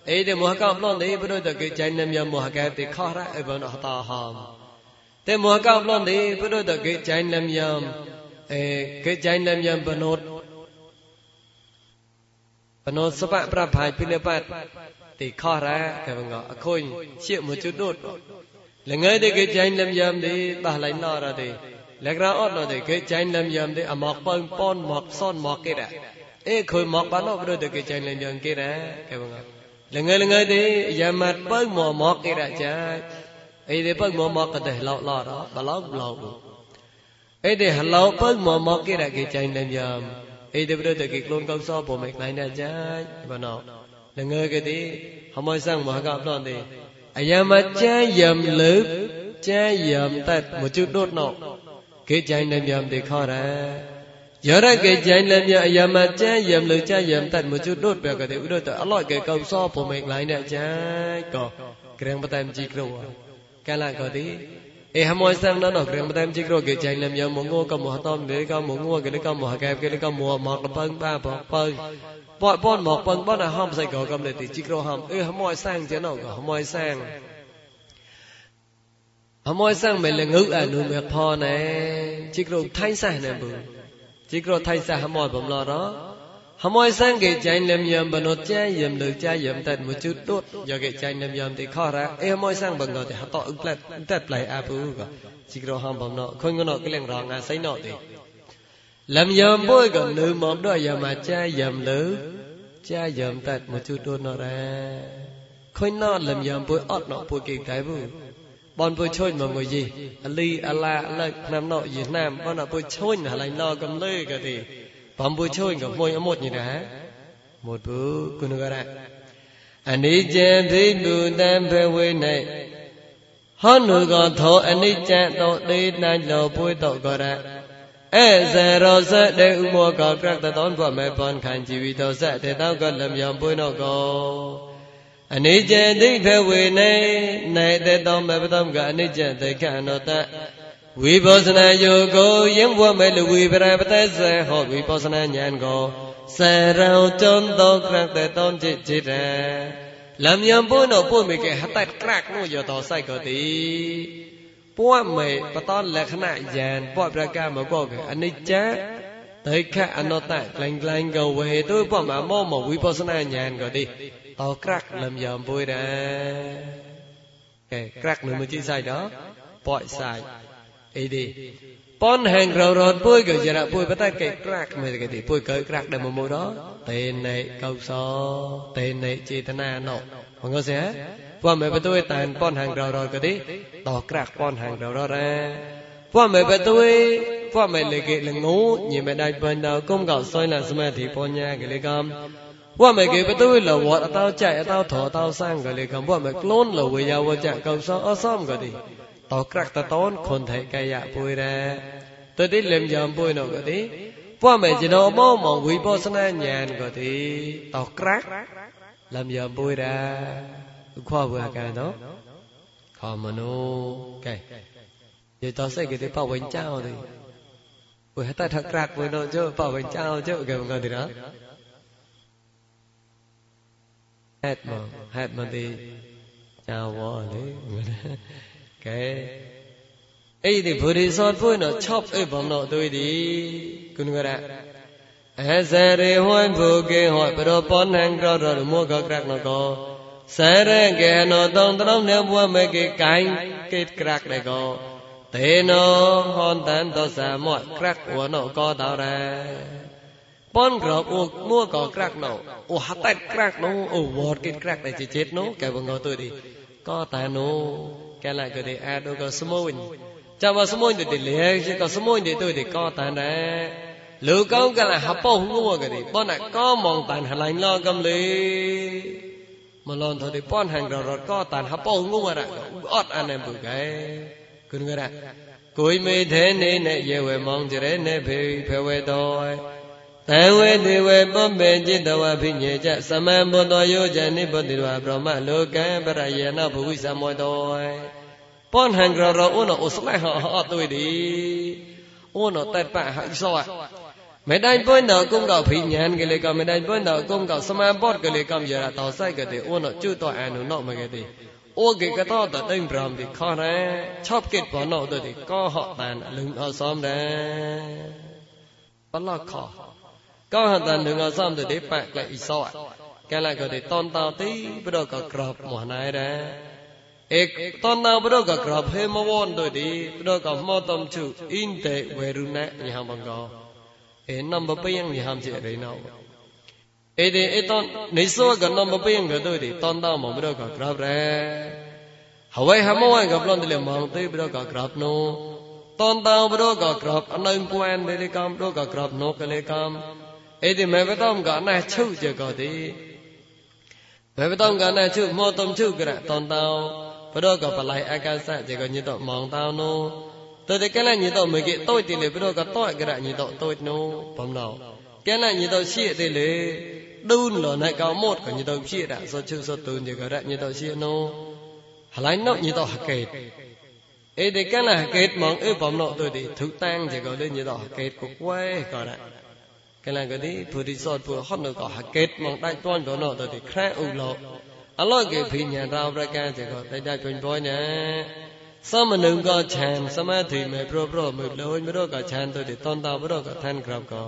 អេទេមកកោប្លន់នេះបនុតកេចៃលឹមយមមកេតិខរៈអេបនអតហមទេមកកោប្លន់នេះបនុតកេចៃលឹមយមអេកេចៃលឹមយមបនុតបនុសបៈប្រផាយពីលបតតិខរៈកេបង្កអខុញជាមជុតនោះ ငယ်တဲ့ကကြိုင်းလမ်ယမ်တဲ့တာလိုက်နာရတဲ့လက်ရာအော့တော့တဲ့ကကြိုင်းလမ်ယမ်တဲ့အမောက်ပန်ပွန်မောက်ဆွန်မောက်ကေတဲ့အေခွေမောက်ပါတော့ဘုတဲ့ကကြိုင်းလမ်ယမ်ကေတဲ့ကဲဘာလငယ်လငယ်တဲ့ယမတ်ပန်မောမောက်ကေတဲ့ကြိုင်းအေးတဲ့ပန်မောမောက်ကတဲ့လောက်လာတော့ဘလောက်ဘလောက်အဲ့ဒီဟလောက်ပန်မောမောက်ကေတဲ့ကကြိုင်းလမ်ယမ်အေးတဲ့ဘုတဲ့ကကလုံးကောက်စောပေါ်မဲ့နိုင်တဲ့ အယံမကြမ်းယံလုကြမ်းယံတတ်မကျွတ်တော့နော်គេចាញ់នឹងយមទេខរៈយរគេចាញ់នឹងយអយមចាយមលចាយមតមជុដុតបកទេឧដតអឡកេកោសោពុមេក្លៃណែចាយក៏ក្រឹងបតែមជីគ្រូកាលក៏ទីអេហមសំណណក្រឹងបតែមជីគ្រូគេចាញ់នឹងយមងងកមហតមលេកមងងកលកមហកែកលកមហមកបងបាបបង bọt bọn một bọn bọn là hom sai có cầm để thì chỉ có hom sang chứ nào có sang. Hom sang mình là ngữ à nuôi mẹ pho này chỉ có thay sai bự. Chỉ có thay sai hom moi đó. Hom sang cái chạy làm yếm bận nốt yếm được cha yếm tận một chút tốt giờ cái chạy làm yếm thì khó ra. Ừ, Ê hom sang bận nốt thì họ to ứng tật ứng tật lại à bự có chỉ có nọ khôi ngô cái lẹng rong à say nọ thì lam yom bôi gần nữ mọm đó giờ mà cha dầm nữ cha dầm tạt một chút đôi nó ra. Khôi nó làm yom bôi ớt nó bôi kỳ cái bu bọn bôi chôn mà người gì? Ali ala là nam nọ việt nam. Bọn nó bôi chôn là lại nọ cầm lê cái gì? Bọn bôi chơi gặp môi một như thế, một bữa cũng được ra anh ấy chơi thì đủ tam về quê này. Hết nuôi con thổ anh ấy chơi tổ đi nay lầu bôi tổ gọi ra. ဧဇရောဇတေဥမောကကရတသောဘမေပန်ခံជីវិသောဇတေတောကလမြောင်ပွင့်တော့ကောအနေကျံဒိဋ္ဌဝေနေနိုင်တေတောမေပသမကအနိကျံတေခအနောတဝိပောဇနာယောကိုယင်းဘဝမေလဝိပရပတေဇေဟောဝိပောဇနာဉာဏ်ကိုစရောจนသောကရတေတောจิตจิตံလမြောင်ပွင့်တော့ပွင့်မိကေဟတတ်ကရကလို့ရတော်ဆိုင်ကိုတိ ពួកមេបតនលក្ខណៈយ៉ាងពួកប្រកាមកកអនិច្ចាតេខអនតៈក្លែងក្លែងកវេទុពួកមកមកមកវិបស្សនាញ្ញានក៏ទីតក្រាក់លំយ៉ាងពួយដែរកែក្រាក់នឹងមកជីសាយដល់ពួយសាយអីទេប៉ុនហែងររត់ពួយក៏យារៈពួយប៉ុន្តែកែក្រាក់មិនគេទីពួយកើក្រាក់ដែរមកមកដល់តេណេកោសោតេណេចេតនាណោមកងើសេហ៎ ว่าเมื่อประตูตานป้อนหางเราเราก็ดิต่อกรากป้อนหางเราเราแร่ว่าเมื่อประตูว่าเมื่อเลกเลงงูยี่เมื่อได้เป็นดาวก้มเก่าซอยหลังสมาธิปัญญาก็เลยกำว่าไม่เก็บตัวเราวัดเต้าใจเต้าถอเต้าสร้างก็เลยคำว่าไม่กล้นเราวิยาวจะเก่าซ้ออซ้อมก็ดีต่อกรักตะต้นคนไทยกายะปุยแร่ตัวที่เล่มยามปุยนก็ดีว่าไม่จีนอมอมองวิปัสสนาญาณก็ดีต่อกรักเล่มยามปุยแร่ sẽ cái tí bảo bánh trao thì vừa hết tay thắc rạc vừa nó chứ bảo bánh trao chứ cái bằng thì đó. Hết mà hết mà thì chào vợ đấy cái ấy thì vừa đi son phơi nó chop ấy bằng nó tôi đi. Kun cái đó ấy giờ đi hoan phụ cái hỏi bữa đó bón hàng rồi rồi mua cái crack nó có giờ đi cái nó tông tông nếu mua mấy cái cái cái crack này có thế nó hòn tán to xa mọi crack của nó có tao ra pon grab u mua có crack nó u hát tay crack សរកេណោតងត្រងនៅបួមេកេកាញ់កេតក្រាក់ដែរកោតេណោហនតានតសាមកក្រាក់វណោកោតរ៉ាពនក្រអ៊ូមួកោក្រាក់ណោអូហតេតក្រាក់ណោអូវតកេតក្រាក់ដែរជិតណោកែវងោទុយទីកោតាណោកែឡាកោទេអាដូកោស្មូនចាំមកស្មូនទៅទីលេជាកោស្មូនទៅទុយទីកោតានដែរលោកកោកែឡាហបោងមួកោទេបនកោមងតានហឡៃឡោកំលី មឡនធរិប៉ុនហាងររកតានហបងងរអត់អានែបុកែគុនករគួយមេធេនេនេយេវេមងចរេនេភេភវេតោតេវេទេវេពពេចិត្តវភិញេចសមံបុតោយោចនិបុតិរវប្រមលោកံបរយេនភវិសមតោប៉ុនហាងររអូនអូស្លេះអត់ទុយទីអូនតែបះហិសោ မေတ္တိုင်ပွင့်တော်ကုံကောက်ဖိညာန်ကလေးကမေတ္တိုင်ပွင့်တော်ကုံကောက်စမန်ပေါ့ကလေးကံရတော်ဆိုင်ကတဲ့ဥနကျွတ်တော်အန်နုနောက်မကတဲ့អូគេកតតតែងប្រាំទីខរ៉ែឆប់គេបណោទៅទីកោហតានលឹងអសំដែរបលខកោហតានលឹងអសំទៅទីបាក់ក្លែអ៊ីសោកែឡាក៏ទីតនតទីព្រោះក៏ក្របមកណៃដែរអេតនតព្រោះក៏ក្របហេមវនទៅទីព្រោះក៏មកតំជុអ៊ីនតេវេរុណេញ៉ាំបងកោ ఏది ఏతో నిసోగ నమ్మపయం గదోది తందా మమరక గ్రాబ్రే హవై హమవై గబ్లందలే మాంతే బ్రక గ్రాబ్నో తందా బ్రక గ్రాబ్ అనైం పోయన్ దేలే కామ్ బ్రక గ్రాబ్ నో కలే కామ్ ఏది మెవతం గాన छु జగది మెవతం గాన छु మోతం छु గ్ర తందా బ్రక బలై అకస జగ నితో మాంతానో តែកលញិតមេកិតូចទីលេបរកតោក្រញិតតូចណូបំណោកលញិតရှိទេលេ đun lo này cao một cái như tàu chia đã so chữ so tu như cái đã như tàu chia nó lại nó như tàu hạt kẹt ê thì cái là hạt kẹt mong ê bấm nọ tôi thì thứ tăng chỉ có lên như tàu hạt kẹt của quê có đã cái là cái đi phụ đi so phụ hot nó có hạt kẹt mong đại toan của nó tôi thì khá u lộ à សមនុងក៏ឆានសមាធិមេប្រប្រមើលលញមរក៏ឆានទុតិតន្តបរក៏ឋានក្រមក៏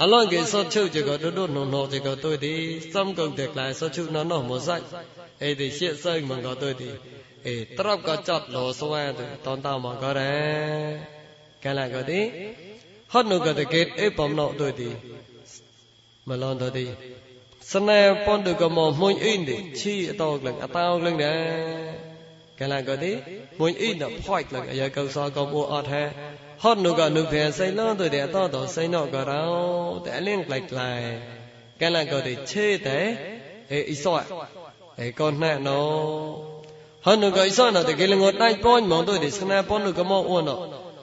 អលងគេសត់ជុជក៏ដុដណណជក៏ទុតិសំកងតែក្លាយសត់ជុណណមកសាច់អេតិជាសើមិនក៏ទុតិអេត្រប់ក៏ចត់លោស្វាទុតន្តមកក៏រ៉េកាលក៏ទីហត់នោះក៏តកេតអេបំណោទុតិមឡនទុតិស្នេហ៍ពនទុក៏មកមុញអ៊ីនទីឈីអតោក្លឹងអតោក្លឹងដែរ កាលាកទេមួយអ៊ីណផៃលកអាយកោសកោមអត់ហេហត់នោះក៏នោះវាសៃឡងទៅតែតតសៃណោក៏រោតែអលៀងក្លាយក្លាយកាលាកទេឆេតែអេអ៊ីសោអេកូនណែណោហត់នោះក៏អ៊ីសោណោតែគេលងដៃពងមកទៅទីស្នាពននោះក៏មកអូនណោ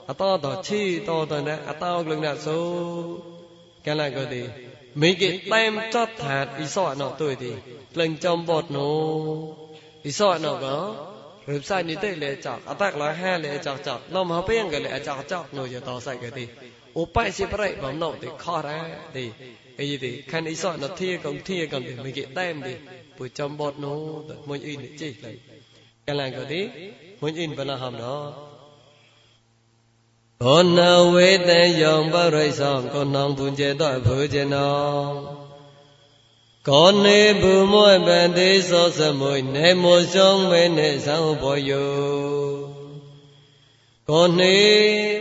អតតឆេតតណែអតោក្លងណសូកាលាកទេមីគេតែមចតថាអ៊ីសោណោទៅទីក្លងចំបត់នោះអ៊ីសោណោក៏ รือใส่นี่เตเลยจอกอัตักละห้าเลยจอกจอกนมเขาเปี้ยงกันเลยจอกจอกหนูจะต่อใส่กันดีอุปไปสิประบ่มนกติข้อแรดีไอ้ยี่ดีขันอีสอนนทีกงทีกงดีไม่กี่แต้มดีปุจอมบดนู้ตมันอินจีเลยกันลังก็ดีมันอินเป็นละหามเนาะคนนาเวทยองบริสังคนนองบุญเจต่อผู้เจนอง ကောနေဘူးမွဲ့ပန်သေးစောစမွေနေမွဆုံးမဲနဲ့ဆောင်ပေါ်ယုကောနေ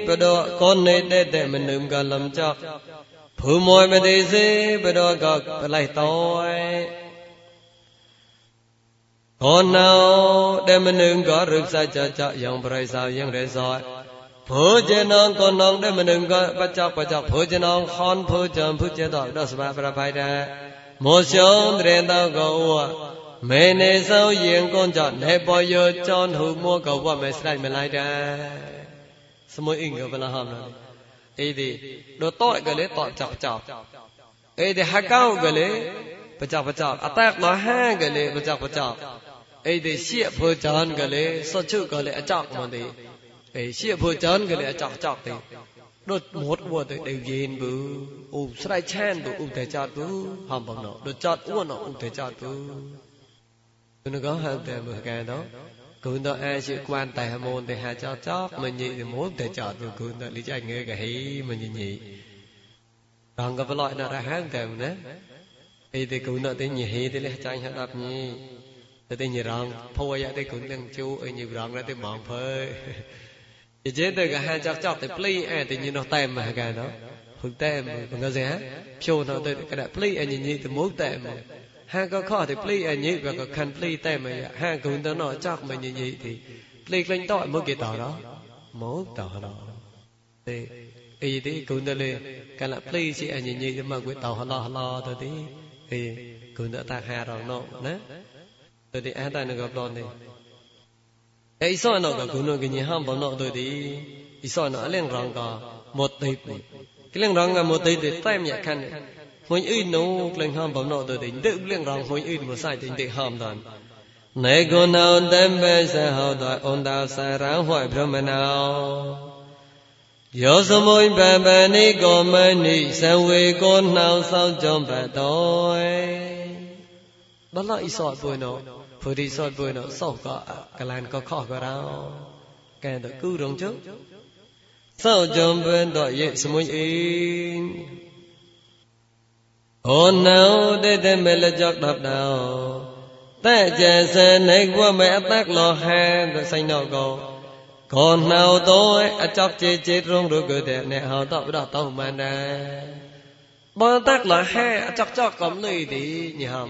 ပတော့ကောနေတဲ့တဲ့မနုံကလမ်ကြောက်ဘူးမွဲ့မသေးစေပတော့ကပလိုက်တော့ကောနောတဲ့မနုံကရုပ်စကြကြရောင်ပရိစာရင်ရဲစောភោជនងកនងដែលមិនងបច្ចៈបច្ចៈភោជនងខនភោជនភោជតដល់ស្មាប្របាយដែរ မောရှောင်းတရေတောကောဝမေနေဆောင်ရင်ကွန်ကြနေပေါ်ယောကြောင်းဟုမောကောဝမေစလိုက်မလိုက်တဲ့စမွေအင်္ဂဘလဟမလား អីទីដូតតកលេតចកចកអីទីហកោកលេបចកបចកអតាក់លហាកលេបចកបចកអីទីជាភោចានកលេសុជុកលេអចកមកទីអីជាភោចានកលេអចកចកទី ដូចមុតវទៅដេវយេនប៊ូអូស្រ័យឆានប៊ូឧតែចតប៊ូហំបំណោដូចចតអ៊ូណោឧតែចតប៊ូគុណកោហៅតែមើកែតោគុណតអាជាគួនតែមូនតែហាចតចកមញីមូនតែចតប៊ូគុណតលីចៃងើកហីមញីញីរងកបឡោណរហៅតែណាអីតែគុណតតែញីហេតែលះចាញ់ហដាប់ញីតែតែញីរងភួយតែគុណទាំងជូអីញីរងតែបងភើ ជាចេតកហាចកចកតែភ្លីអែតែញីនោះតែមកកែណោហុតែមកងើសេហាဖြိုនោះទៅកដភ្លីអញញីទៅមុខតែមកហាក៏ខតែភ្លីអញញីវាក៏ខាន់ភ្លីតែមកហាគុនទៅនោះចកមកញីញីទីភ្លីក្លែងតមកគេតរមកតរទេអីទីគុនទៅលេកលភ្លីစီអញញីទៅមកគេតហឡហឡទៅទីអីគុនទៅតាហារងនោះណាទៅទីអះតែនឹងក៏ប្លន់ទេ e iso no ga guno gi ham bo no do di iso no alen rong ga mo tai pu klen rong ga mo tai de tai mya khan ne hoi ui no ham bo no do di de klen rong hoi ui mo sai tin de ham dan နေကုဏံတမ္ပစဟောတောအန္တဆရံဟွိဗြဟ္မဏောယောစမုံပပနိကောမနိဇဝေကောနှောင်ဆောင်ကြောင့်ပတောဘလောဣသောပွင့်တော် พอดีสอดบุยเนาะสอบก็กลานก็ข้อก็เราแกนตัวกู้ตรงจุ๊สอบจอมเป็นตัวเยสมุยอีโอ้นาวได้แต่เมลจอกดับดาวតែចេះសិនឯកវមេអតកលោហានទៅសៃណកោកោណៅតោអចប់ជេជេត្រងរុគទេអ្នកហៅតបដតោមណ្ដាបើតកលោហាអចកចកកំលីទីញហំ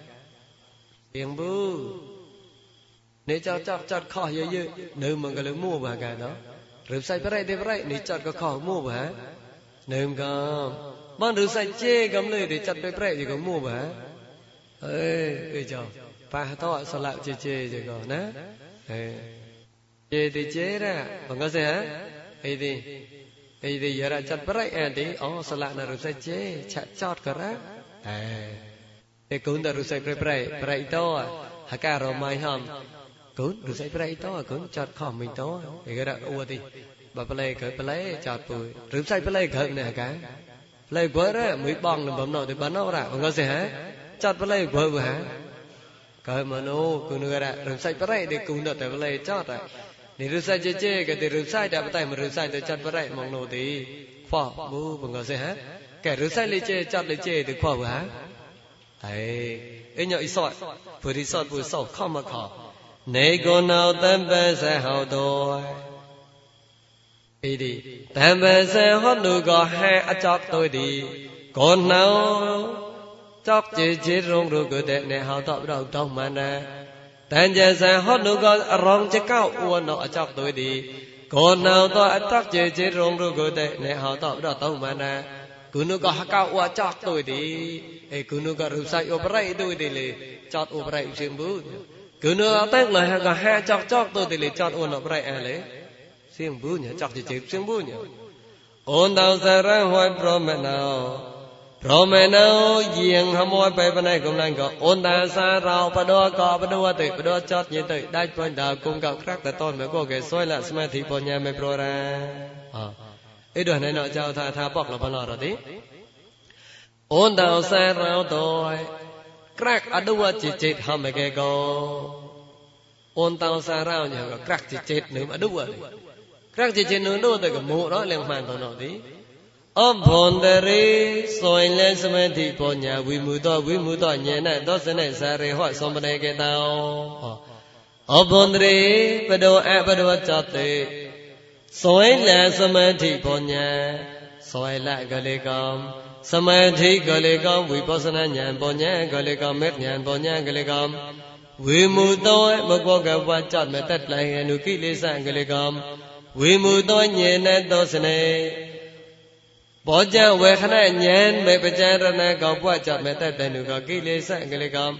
เปียงบูนี่เจ้าจับจัดข้อเยอะๆเดิมมันก็เลยมั่วบ่กันเนาะหรือใส่ไปไรได้ไปไรนี่จัดก็ข้อมั่วบ่เดิมก็มันหรือใส่เจ๊กำเลยเดี๋จัดไปไปรอยู่ก็มั่วบ่เอ้ยเอ้ยเจ้าปาตอสละเจเจ๊จะก็นะเอ้ยเจ๊ติเจ๊นะบันก็เสียไอ้ดิไอ้ดิอย่าจัดไปไรไอ้ดิอ๋อสละนะหรือใส่เจ๊ฉะจอดก็ระเอ้ย Kunda rusai prai prai prai to haka romai ham kun rusai prai to kun chot khom mình to thì cái đó ua đi bà play cái play chọt bùi rusai play cái này haka play vỡ ra mới bong là bấm nọ thì bắn nó ra không có gì hả chọt play vỡ vừa hả cái mà nó kun người ra rusai prai thì kun đó thì play chọt rồi និរុស័យជេជេកតិរុស័យតែបតែមរុស័យទៅចាត់បរៃមកនោះទីខ្វោះមូបង្កសេះហ៎កែរុស័យលេជេចាត់លេជេទៅខ្វោះហា 哎，人家一说，菩提萨不说，看不看？哪个脑袋本身好多？哎的，但本身好多个还阿扎多的，个脑扎只只容如个的，那好多不到嘛呢？但本身好多个容只高我那阿扎多的，个脑多阿扎只只容如个的，那好多不到嘛呢？gunu ka haka wa chak toi de e gunu ka ru sai obrai toi de le chot obrai sim bu gunu te la ha ka ha chak chak toi de le chot on obrai a le sim bu nya chak je sim bu nya on dang sa ra hoi pro me nao ព្រមណោយាងហមួយបែបណៃកំឡាញ់ក៏អូនតាសារោបដោក៏បដោទៅបដោចត់ញីទៅដាច់ពុញដាគុំកោក្រាក់តតមកក៏គេសួយលស្មាធិបញ្ញាមិនប្ររាអ အဲ့တော့နဲ့တော့အကြောင်းထားထားပေါက်လဘလာတော့တိဩန္တောဆရံတောក្រាក់អដវជិចិត្តហមកេកោអូនតោសារោញក៏ក្រាក់ជិចិត្តនឹងអដវក្រាក់ជិចិត្តនឹងនោះទៅកមោរលងបានតនោះទីអបនតរិសុយលែសមេតិបញ្ញាវិមុតវិមុតញេណသောសនេសារិហောសំបនេកេតោអបនតរិបដោអបដោចតេ စွဲလံစမထိဘောညာစွဲလကလေးကောင်စမထိကလေးကောင်ဝိပဿနာဉာဏ်ဘောညာကလေးကောင်မေဉာဏ်ဘောညာကလေးကောင်ဝေမူသောမကောကဝါကြမတတ်လိုင်အနုကိလေသံကလေးကောင်ဝေမူသောဉာဏ်သောစနေ ဘောကြဝေခဏဉာဏ်မေပကြရဏကောပွားကြမဲ့တဲ့တနုကကိလေသာကလေးကောင်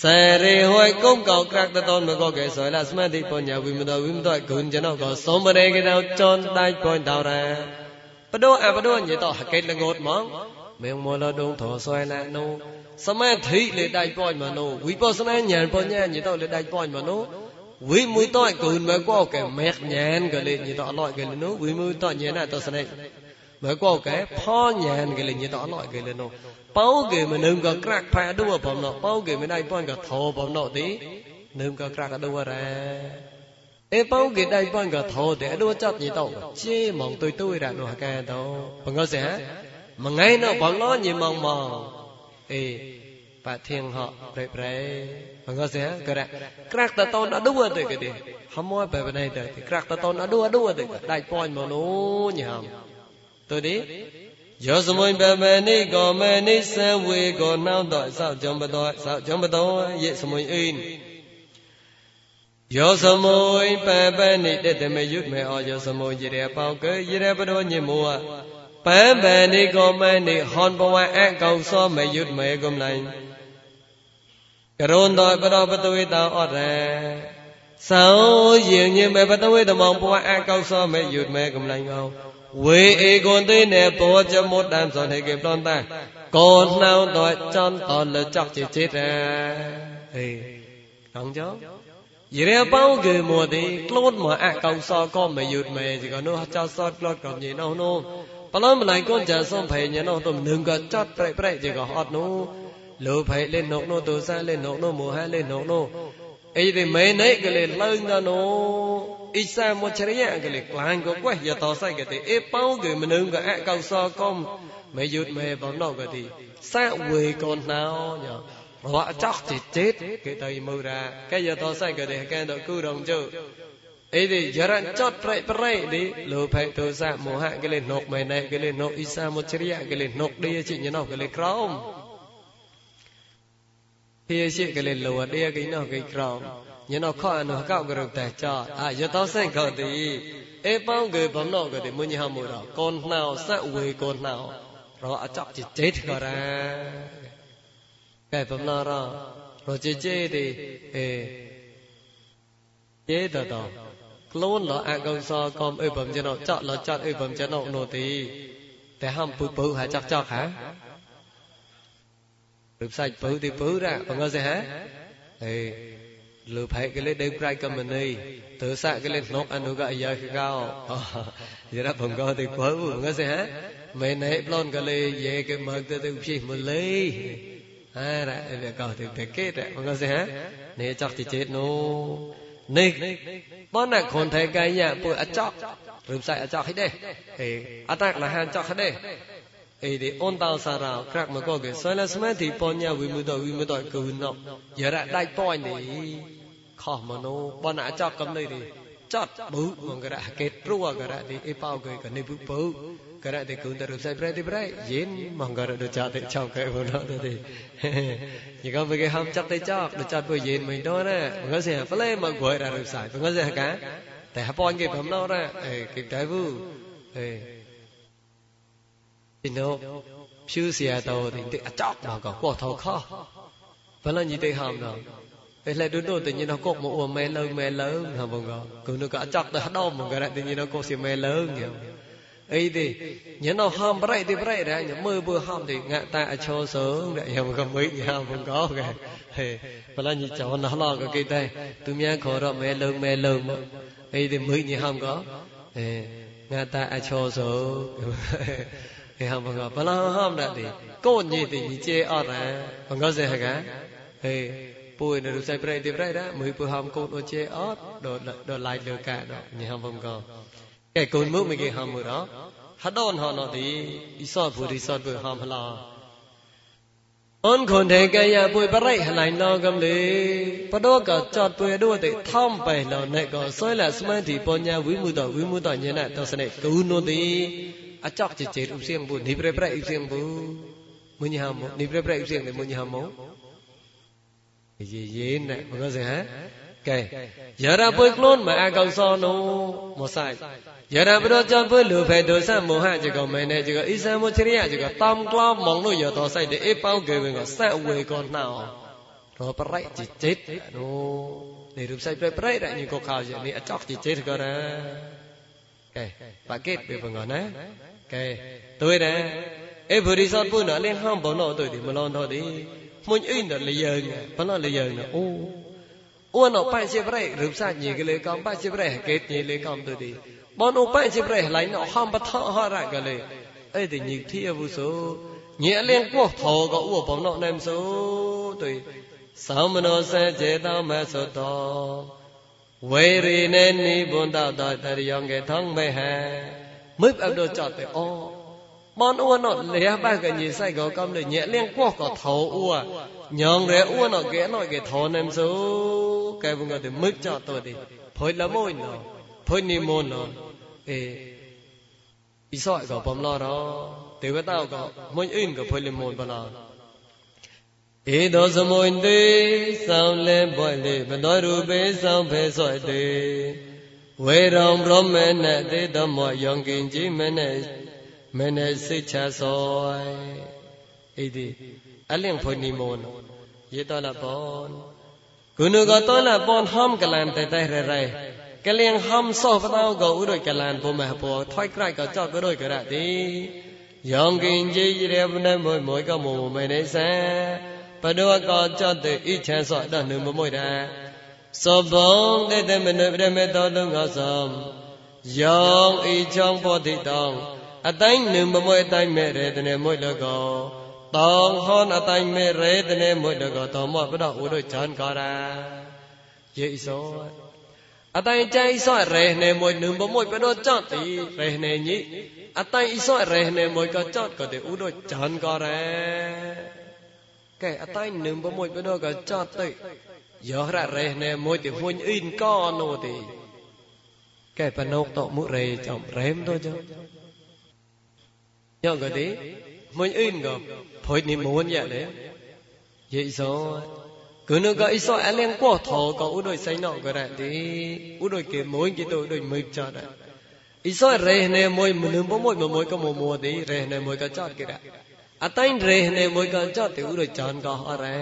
စရေဟွိကုံကောက်ကရတ်တော်မကောကေဆိုလာစမတိပညာဝိမသောဝိမသောဂုံကျွန်တော်ကောသုံးမရေကောចនတိုက်ပွန်တော်ရបដោអបដោញិតហកេតលងត់មកមេងមលដងធဆွဲឡានូសមាធិលេដៃပွန်មកនូវិបស្សនាញានបញ្ញាញិតលេដៃပွန်មកនូវិមួយតកូនមកកោកែមេកញានកលេញិតអឡោកេលនូវិមួយតញានតសនេ mekooke phonyan gele nyi to loi gele no pau ge me nung ko krak pha du pom no pau ge me dai pon ko tho pom no ti nung ko krak du ra. E pau ge dai pon ko tho te du chot nyi to che mong tui tui ra no ka to pong ko se ha mà ngay nó bọn nó nhìn mong mong ê, bà thiên họ bậy bậy mà có gì cái đấy ta tôn đã đua tới cái đi không mua bậy bậy này tới crack ta tôn đã đua đua tới cái đại pon mà nó nhỉ tôi đi. Giờ số mấy bé bé này có mẹ này sẽ về có nào đợi sao chẳng bắt sao chẳng bắt đâu vậy số mấy giờ số mấy bé bé này để để mẹ giúp mẹ ở, giờ số mấy gì để bao cái gì để bắt đầu nhiều mua bé này có mẹ này hòn bao ai ăn so mẹ giúp mẹ cũng lành cái rôn đợi bắt đầu bắt đầu tao ở đây sao nhiều như mẹ bắt đầu tao mong bao ai cầu so mẹ giúp mẹ cũng lành không បោកយិរៈបដោញិមោបែបែនិកោមេនិហនបវៈអកោសមយុទ្ធមេកំឡៃករុនតបដោបតវេតអរេសោយិញិមេបតវេតមងបវៈអកោសមយុទ្ធមេកំឡៃងោវេអេកុនទេនេបោចមុតតាមសនហេកេប្លន់តាកោနှောင်းតចន់តលចកចេចេតអេកងចោយរែបោកេមកទេក្លូនមកអកោសក៏មិនយុទ្ធមែជីក៏នោះចោសតក្លូតក៏ញីនោះនោះបលំម្លៃកូនចាសំភ័យញនោះទៅនឹងក៏ចាត់ប្រែប្រែជីក៏អត់នោះលោភ័យលេនុកនោះទោសាលេនុកនោះមោហលេនុកនោះអីទេមេណៃក៏លេលើងដល់នោះ អ៊ីសាមុចរិយក៏លេក្លាញ់ក៏ကွက်យតសៃក៏ទេអេបោកេមនឹងក៏អកោសក៏មិនយុទ្ធមែបំណោក៏ទីសាវេកូនណោញោបវចោះចេចេគេទៅមូរាកែយតសៃក៏ទេកែទៅគូរងជុអីទេយរចតប្រៃប្រៃទេលោភៈទោសមោហៈគេលេនុកមែនឯគេលេនុកអ៊ីសាមុជ្រិយគេលេនុកឌីជិញណោគេលេក្រោមភាសិគេលេលោឌីគេណោគេក្រោម ញណខអនុកោករតេចអាយតោសិនកោតិអេបងកេបំណោកោតិមុញហមរកូនណោសវេកូនណោរអចកចិចេតកោរាកែបំណោររចិចេតេអេចេតតោខ្លួនលអកុសលកំអេបំចណោចកលចកអេបំចណោនោតិតែហំពុពុហាចកចកហារឹបសាច់ពុទីពុរៈបងអស់ទេហាអេ លើផែកលេដេប្រៃកមនីទើសាកលេណុកអនុកយាកោយារបងកោទីបើងសេហមេណៃប្លន់កលេយេកមកទៅទៅភិមលេអរអវកោទៅទៅកេតងសេហនេះចកទីចេតនោះនេះបនខនថៃកាយពុអចករំសាយអចកហិដេហេអតកលហានចកហិដេអីទេអនតោសារោក្រាក់មកកោគេសលស្មាទីបញ្ញាវិមុតវិមុតកូនណយរៈដៃប៉យនេះ င်းနေခေါမနောဘောနအကြောက်ကမ်နေဒီจัดบุมงกระเกตรัวกระดิเอปาวเกกนิบุบุกระดิกุนตรุใส่ประดิประเย็นมังกระดจัดเตชาวเกบุนอตติยก็เบกหามจัดเตจอกดจัดปุเย็นไม่ดอนะมันก็เสียเปลมากวยระรุใส่มันก็เสียกะแต่ฮปอนเกบมนอนะเอเกบได้บุเอဒီတော့ဖြူเสียတော်ဒီအကြောက်မှာကောကောထောခဘလန်ကြီးတိဟမ်တော့ឯលែដូដូតញិណកកមកអ៊ូមែលើមែលើហបងកគុនកអចាក់ទៅដោម ಎಲ್ಲೆಡು ತೆಂಜಿನ ಕೋಕ್ ಮೋ ಮೇ ಲಂಗ್ ಮೇ ಲಂಗ್ ಹಂಗ ಕುನು ಕ ಅಚಾಕ್ ದ ಹಡೋ ಮಂಗ ರ ತೆಂಜಿನ ಕೋಕ್ ಸಿ ಮೇ ಲಂಗ್ ಯ ấy đi nhớ nó ham bậy thì bậy ra nhớ mơ bơ ham thì ngã tại cho sớm để em có mấy nhà không như cháu nó lo cái kia đây. Tôi nhớ khó đó mẹ lớn mẹ lớn ấy thì mấy nhà không có. Ngã tại cho sớm thì ham có và là ham thì. Cô gì thì như chê ở ra không có gì hả cả? ពួយនៅរសៃប្រៃទេប្រៃដែរមួយពូហំកូនអូចេអត់ដល់ដល់ឡាយលើកាដល់ញ៉ាំបំកោកែកូនមុខមិនគេហំមួយរហដនហណទីអ៊ីសតពូរីសតពូហំហឡាអូនខុនទេកែយ៉ាពួយប្រៃហឡៃឡងកំលីបដោកចតពួយដូចទេថំបៃឡណែកោសុយឡាស្មានទីបញ្ញាវិមុតវិមុតញ៉ែណតសនេកូននោះទីអចកជាជេរឧបសៀមពូនិប្រៃប្រៃឧបសៀមពូមុញហំនិប្រៃប្រៃឧបសៀមនិមុញហំមក yene baka sing ha kay yara pwe klon ma a kau so no mo sai yara pro chon pwe lu phe do sa mo ha je ko mai ne je ko isa mo chriya je ko tom klo mong lo yo to sai de e pau ke wen ko sa we ko na o ro prai chi chit no ne rup sai prai prai ra ni ko khao je ni a chok chi chit ko ra kay ba ket be tôi nè ê vừa đi sao tôi nói lên không bảo mà lo thôi đi. មុញអ៊ីនលយើងបណ្ណលយើងអូអូណបៃជាប្រេរូបសាញីកលេកំបៃជាប្រេកេតញីលេកំទៅទីបនអូបៃជាប្រេឡៃណហំបថហរកលេអីទីញីធៀវុសូញីអលៀងពោះថោក៏អ៊ូបំណក់ណែមសូទុយសំមនោសេចេតមសុតោវេរីនេនិបុណ្តតតរិយងកេថងមេហេមិបអត់ដល់ចតទេអូ มอนอ้วนเนาะเลียบ้านกันยีใส่ก็กำเลยเนี่ยเลี้ยงพวกก็เท่าอ้วนยองเรอ้วนเนาะแกเนาะแกทอนนสูแกบุงก็ถึงมึกจอดตัวดิพอยละมอยเนาะพอยนิมนต์เนาะเออีสอยก็ปอมรอรอเทวดาก็มวยอื่นก็พอยนิมนต์บลาเอดอสมุนติสาวเล่บ่อยเลยบดอรูเปสาวเผยสอยติဝေရံဗြဟ္မနတေတမောယံကင်ကြီးမနဲ့ မနေစိတ်ချစောဣတိအလင်ဖွနိမောနယေတလပောနဂုဏကတောလပောနဟမ်ကလန်တတဲရရဲကလင်ဟမ်စောပတောကဥရကလန်ဘုမဟပေါ်ထွိုက်ကြိုက်ကကြောက်ကရကရတိယောင်ကင်ကြီးရေပနမွိမွိကမုံမနေစံပဒောကောကြောက်တဲ့ဣချန်စောတော့နုမမွိတာစောဘုံတဲ့တဲ့မနုပြမေတော်တုံးကဆောင်ယောင်ဣချောင်းပေါ်တိတောင်း អតៃនឹងបមួយអតៃមេរេតនេមួយលកោតងហនអតៃមេរេតនេមួយលកោតមកបដោឧរចានការាយេសោអតៃចៃសោរេនេមួយនឹងបមួយបដោចតទីរេនេញីអតៃអ៊ីសោរេនេមួយក៏ចតក៏ទេឧរចានការេកែអតៃនឹងបមួយបដោក៏ចតទៅយោរ៉ារេនេមួយទីហ៊ុញអ៊ីនកោនោះទីកែបណោកតមុរេចំរេមទៅចោ nhọn cái tí. Mình in gồm phổi niệm muốn vậy đấy. Vậy rồi cứ nó gọi so anh em qua thọ có u say nọ cái đấy tí u đôi cái tôi đôi mực cho đấy. Iso reh ne moi munum bo moi moi ka mo mo de reh ne moi ka chat kira atain reh ne moi ka chat te ur chan ka ha re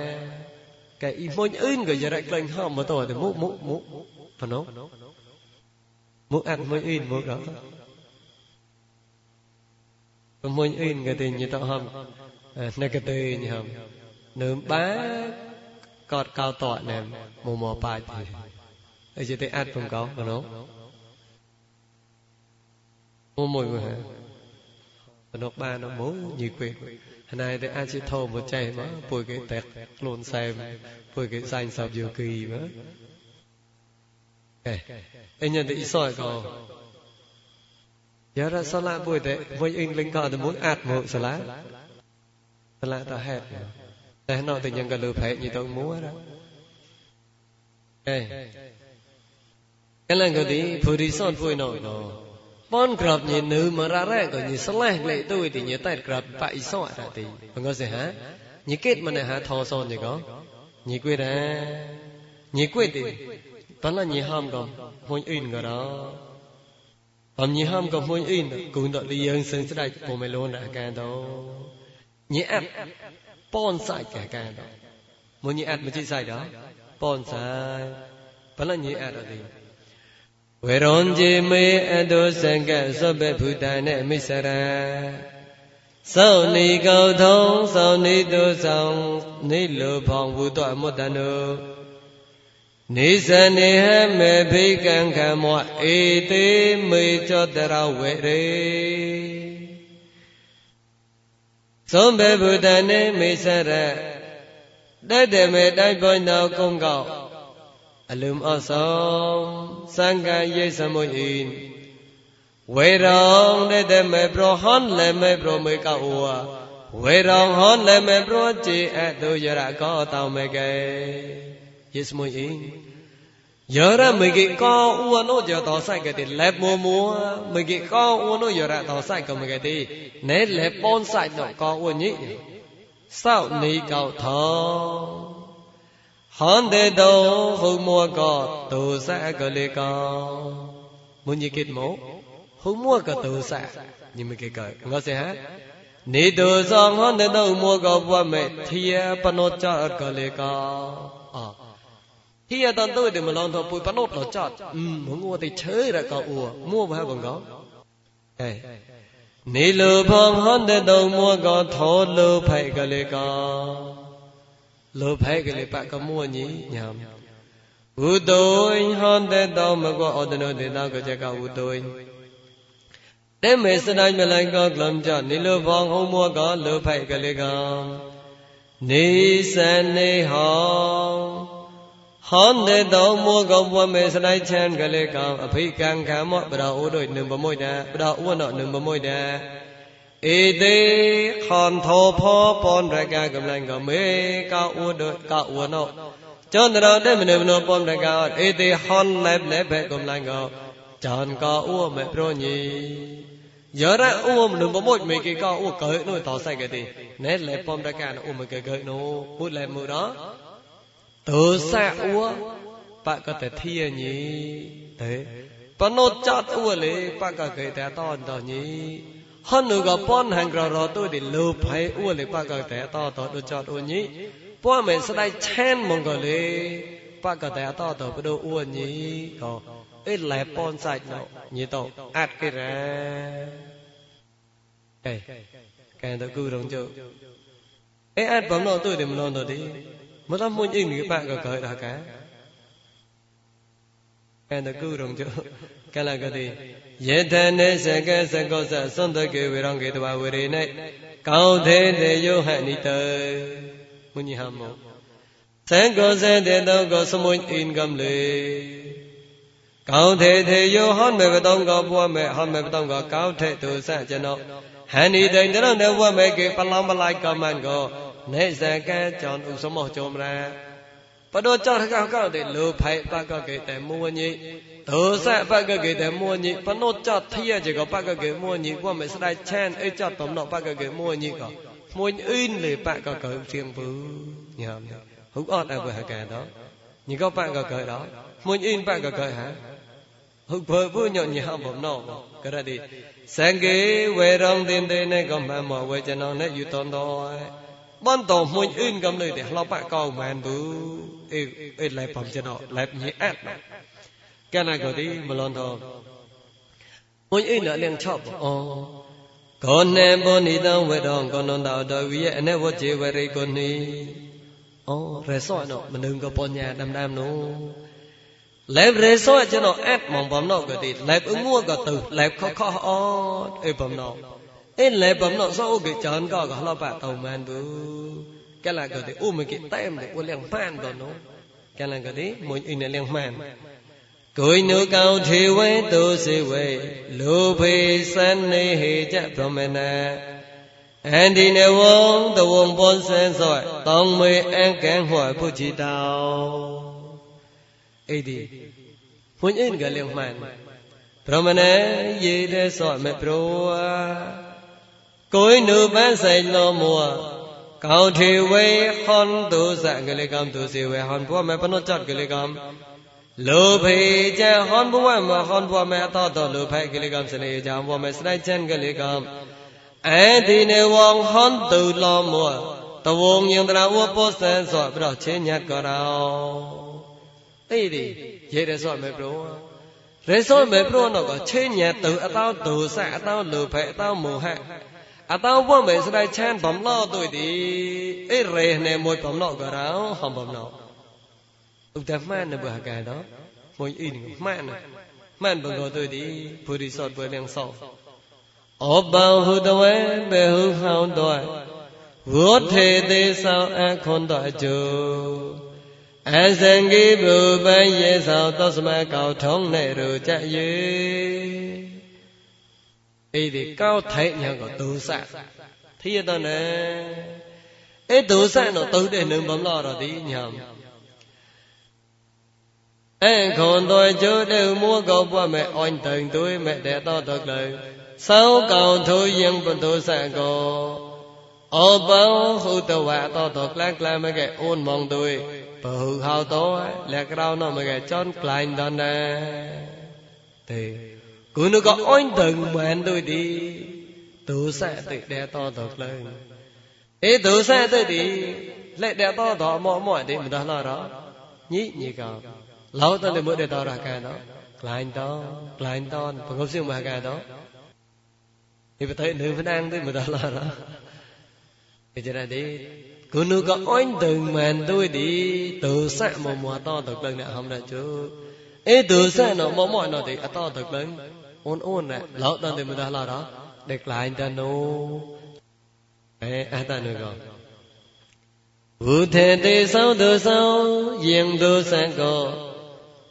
ka i moi ưn ka yara klang ha ma to de mu mu mu phano mu at moi ưn mu ka mo đó moy in ga te ni ta ham នៅកទេញហមនឹមបាកតកោតណែមមបាច់អីទេអាចពំកោកណោមួយមួយហ៎បណុកបានមកញីគួយហើយតែអាចធំមកចៃមកពួយគេតែខ្លួនសែមពួយគេសាញ់សបយោគីមកអេអញ្ញតែអ៊ីសយកោ giờ ra sao lạ bụi tệ với in linh cọ thì muốn ạt mộ sao lá sao lạ ta hẹp để nó tự nhiên cả lừa phệ như tôi múa đó. Cái là người đi phù đi son vui nổi nó bon grab nhìn nữ mà ra ra còn nhìn sao lẹ lệ tôi thì nhớ tay grab phải sọ thì không có gì hả? Nhị kết mà này hả, thò son gì có? Nhị quê ra nhị quê thì toàn là nhị ham còn, hôn in cái đó. បំញហំក៏មួយអ៊ីនគូនដលយើងសឹងស្ដេចពុំមិនលូនអាការទៅញីអាត់ប៉នសាច់កែកែដល់មកញីអាត់មកជីសាច់ដល់ប៉នសាច់បលញីអាត់ដល់វេរនជីមេអតុសង្កសពភូតានេមិសរាសោនីកោថងសោនីទុဆောင်နေလိုဖောင်ဘူးတော့မတ်တနု နေစနေဟမေဖိကံခံမောဧတေမေကြောတရဝေရေသုံးဘေဗုဒ္ဓနေမိစရတတ်တယ်မေတိုက်ပွင့်တော်ကုန်းကောက်အလုံးအဆောင်စံကရိစမွိဝေရောင်တဲ့တဲ့မေပရောဟန်လေမေပရောမေကောဝဝေရောင်ဟောလေမေပရောကြည်အတုရရကောတောင်းမေကေ ရိစမွိ Yara megi ko uano jo to sai ke ti lep mo mo megi ko uano yara to sai ko megi ti ne le pon sai no ko u ni sao ni cao thọ hòn đề đầu hữu mua có tu sa có lê có muốn như kết mẫu hữu mua có tu sa ฮียตันตัวเดมลองทอปุยปนอดหลอจัดอืมงัวติเชยระกออัวมั่วบ่บังกอเอ้နေလိုဖုံဟွန်တဲ့တုံမောကထောလိုဖိုက်ကလေးကလိုဖိုက်ကလေးပတ်ကမောညီညာဘုတုံဟွန်တဲ့တုံမကောဩတနုဒေတာကကြကဘုတုံတဲ့မေစနိုင်မလိုက်ကကလမ်ကြနေလိုဖုံဟုံမောကလိုဖိုက်ကလေးကနေစနေဟော ហនទេតោមួកវមេស្នៃឆានកលេកံអភិកံកាមបរោឧដូចនឹង6ណាបរោឧណនឹង6ណាអេទេខនធោផោបនរកាកំឡាញ់កមេកោឧដូចកោឧណោចន្ទរទេមនុមនុបនរកាអេទេហនលែបលែបកំឡាញ់កោចានកោឧមេប្រញីយរៈឧមនឹងបមួយមេគេកោឧកើនោះតសៃកទេណែលែបនរកាឧមកកើនោះពុតលែមូរោ tớ xa ua bạn có thể thi nhỉ thế và nô chát ua lệ bạn có thể thể to đó nhỉ hơn nữa gặp bọn hàng rò rò tôi để lưu phải ua lệ bạn có thể to đó đồ chát ua nhỉ bọn mình sẽ đây chen mong gọi lệ bạn có thể to đó đồ ua nhỉ có, ít lẽ bọn sạch nó nhỉ tổ ạt cái ra cái cái tôi cứ đồng chỗ ế ạt bấm nó tôi để mình nó đi. mata mun ing ni pa ka ka da ka and the ku rong jo kala ka de yetan ne saka sakko sa sonta ke we rong ke twa we re nai kaung the te yo han ni ta mun ni ha mo sakko sa te tong ko smun ing kam le ကောင်းထေထေယောဟောမေပတောံကောဘွားမေဟောမေပတောံကောကောင်းထေသူစကျွန်တော်ဟန္ဒီတိန်တရုံတေဘွားမေကေပလောင်ပလိုက်ကမန်ကော nệ sa ca chọn ung số một chôm ra. Và cho thằng cao để lừa phải ba cao kể tại mua nhị. Thở sa ba cao kể tại mua nhị. Và nốt cho thia chỉ có ba cao kể mua nhị. Qua mấy sai chen, ấy cho tấm nọ ba cao kể mua nhị có. Mua in lề ba cao kể phiền vứ nhỉ hữu ọt à vừa hà đó. Nhị có ba cao kể đó. Mua in ba cao kể hả? Hữu vợ vợ nhọn nhị hao bẩm cái đó đi. Sáng kế về rong tiền đây này còn mà mọi về cho nó nét yêu tôn thôi បន្តមួយអ៊ិនកុំលើទេឡបកោមែនទូអេអេឡៃបំចំណោឡៃញីអត់កាលណាក៏ទីមលនធមួយអ៊ិនដល់លៀងឆប់អូកោណេបុនិតវេដងកនន្តោតវិយអនេវជេវរិកុនីអូរេសអណមនឹងក៏បញ្ញាដំដំនោះលែបរេសអចំណោអត់មកបំណោក៏ទីលែបងួក៏ទៅលែបខខអត់អេបំណោ inleepamno sooge jaankaaga halapa tawmaandu kalagode umiki taemde uliang paan dono kalagode moy ina liang maan Cúi nữ cao thị quế tu sĩ quế Lưu phi sanh ni hì chá brahmana Anh đi nè vốn tu vốn bốn sen soi Tông mi an cản hoài phu chi tao Ê đi Huỳnh in gà liền màn Brahmana yi đê soi mẹ brua ကိုယ်နုပန်းဆိုင်သောမောကောင်းထေဝေဟွန်ဒုစံကလေးကံဒုစီဝေဟွန်ဘဝမေပနောချတ်ကလေးကံလောဘေကျဟွန်ဘဝမဟွန်ဘဝမေအတတော်လောဖိုက်ကလေးကံစနေကြဘဝမေစနိုင်ချန်ကလေးကံအဲဒီနေဝံဟွန်ဒုလောမောတဝုံညင်တရာဝပောစံဆိုပြီးတော့ချင်းညက်ကြတော့တိတ်တိရေရဆိုမေဘရောရေဆိုမေဘရောတော့ကချင်းညက်တုံအတောင်းဒုစံအတောင်းလောဖိုက်အတောင်းမောဟ អតោទុសអតោលោភេអតោមោហៈអតោវមេស្ដៃឆានបំឡោទុយទីអេរេណែមួយបំឡោក៏រោហំបំឡោឧបតម៉ាននៅបះកែតមួយអ៊ីនម៉ានម៉ានបង្កទុយទីភុរិសតបើលៀងសោអបោហុតវេបេហុហောင်းតវុទ្ធេទេសោអខុនតអជោអសង្គិបុបយេសោតស្មកោថងណេរុចយេ ý thì cao thệ nhà có tự sạ thì tôi nè ấy tự sạ nó tự để nương bấm lo rồi thì nhầm. Ấy còn tôi chưa đều mua cầu qua mẹ oanh từng túi mẹ đẻ to thật lời. Sáu cầu thu dân bình tự sạ cô ô bao tàu vạ to thật lát la mấy cái ôn mong tôi bờ hư hao tố lẹ cái đau mấy cái chón klein đó nè. Thì cứ nó có oanh từng mẹn tôi đi tu sa tự đẻ to thật lời ê tu sa tự đi, lệ đẻ to thọ mọi mọi thì mình đã lo đó. Nhí nhí cả lâu ta lên mới để to ra cái đó. Klein to klein to bằng không siêu mà cái đó. Thì phải thấy nữ phải ăn tôi mình đã lo đó. Thì cho nên đi, cứ nữ có oanh từng màn tôi đi tự sát mà mùa to thật lớn nè không đã chú. Ấy tự sát nó mò mò nó thì to thật lớn on on nè lão đơn thì mình là đó. Đẹp lại ta nô. Ê à ta nữa rồi vô thể tế sáu thứ sáu diện thứ sáng cổ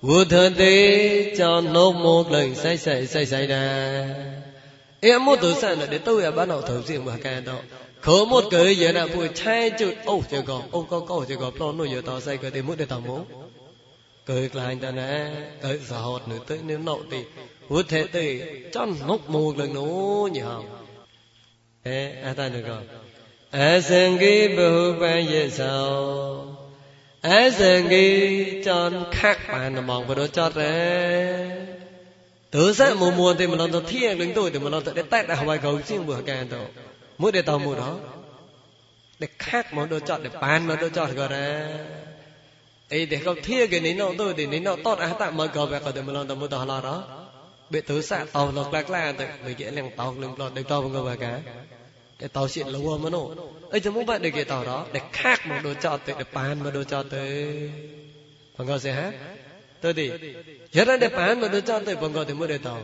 vô thể tế cho nốt một lần say say say say đà. Em muốn tự sản là để tôi à, bắt đầu thử riêng bà cái đó. Khổ một cái gì là vui chai chữ ô chơi gò ô có có chơi gò plon nuôi giờ tao say cái thì muốn để tao muốn cực là anh ta nè cực xã hội nữa, tới nếu nậu thì hút thế thì chân hốc mù lần nổ nhiều không ê à ta được rồi. À sen ghi bù ba dễ sao à sen ghi chân khác bạn nằm mong vào đó chót đấy tớ sẽ mù mù thì mà lần đầu thiên đứng tôi thì mà lần đầu để tách ra ngoài cầu riêng bữa càng đâu mỗi để tàu mùa đó, để khác món đồ chọn để bán món đồ chọn gọi là ấy để không thiê cái nín nó tôi để nín nó tốt á tạm mà gò về còn để mà lo tầm mua tờ đó. Bị tứ xạ tàu lọc lạc la tự bị cái lèng tàu lưng lọt được tàu người bà cái tàu xịn lâu mà ấy cho muốn bạn được cái tàu đó, để khác mà đồ cho tới để bàn mà đồ cho tới bằng gọi gì hả đi. Giờ ra để bàn mà đồ cho tới bằng gọi thì mua để tàu.